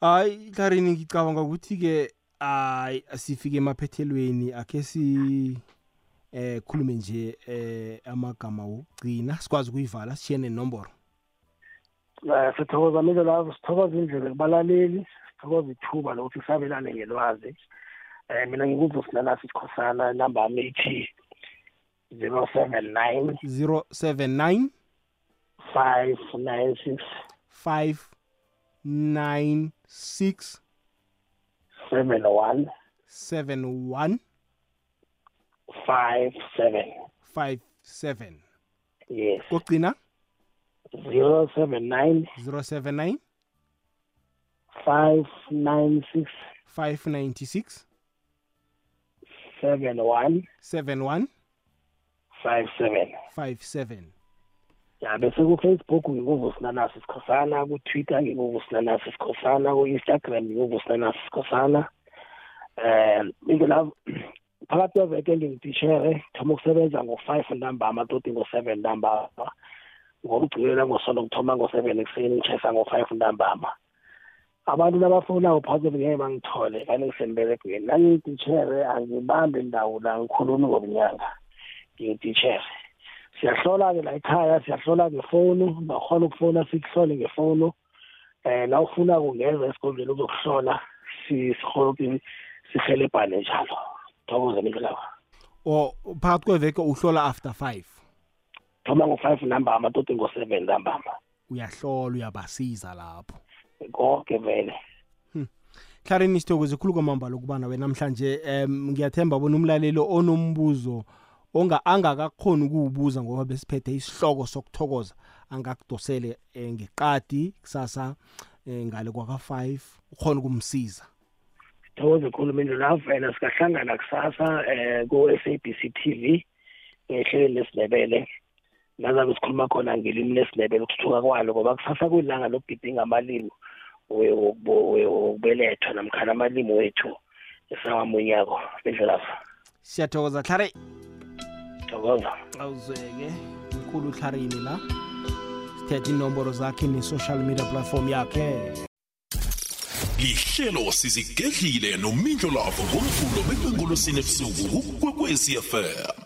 hayi hlarini ngicabanga ukuthi-ke hayi sifike emaphethelweni akhe si eh khulume nje eh amagama wokugcina. Sikwazi ukuyivala sishiye nenomboro. Um sithokoza milo lapho sithokoza indlela kubalaleli. Sithokoza ithuba lokuthi sabelane ngelwazi. Um mina ngikuvusinanasi sikhosana inamba yami ithi zero seven nine 079 five nine six 596 seven one 71 five seven. 57 yes. Kokugcina zero seven nine 079 five nine six 596 seven one 71 five seven. 57 ya bese ku-facebook ngikuvusinanasi sikhosana ku-twitter ngikuvusinanasi sikhosana ku-instagram ngikuvusinanasi sikhosana. Um into la phakathi kweveke ngingititshere thoma ukusebenza ngo-five ntambama toti ngo-seven ntambama ngokugcilela ngosonto kuthoma ngo-seven ekuseni ngitshayisa ngo-five ntambama abantu nabafonako phakathi ngeke bangithole kane ngisemberegweni. Nangiyititshere angibambi indawo la ngikhulumi ngobunyanga ngiyititshere siyahlola-ke la ekhaya siyahlola ngefoni bakhona ukufona sikuhlole ngefoni um la ufuna kungeza esikolweni uzokuhlola si- sikhona ukuthi sihelebhane njalo. Thokoze mindlelawa o phakathi kweveke uhlola after 5 thoma ngo-five ntambama toti ngo-seven ntambama uyahlola uyabasiza lapho. Konke vele. Hlarini sithokoze khulu kwamambala ukubana wena namhlanje um ngiyathemba bona umlaleli onombuzo onga angakakhoni ukuwubuza ngoba besiphethe isihloko sokuthokoza angakudosele eh, ngeqadi kusasa eh, ngale kwaka-5 ukhona ukumsiza. Thokoze khulu mindlelavu and singahlangana kusasa um ku-SABC TV ngehlelweni lesindebele nazabe sikhuluma khona ngelimi lesindebele ukuthuthuka kwalo ngoba kusasa kuyilanga lokugidinga amalimi. Wokubelethwa namkhana amalimi wethu esawamunyako mindlelavu siyathokoza hlare thokoza awuzeke mkhulu uhlarini la sithethe inomboro zakhe ne-social media platform yakhe lihlelo sizigedlile nomindlo lavo ngomvulo bekwengolosini ebusuku kukwekwezi fm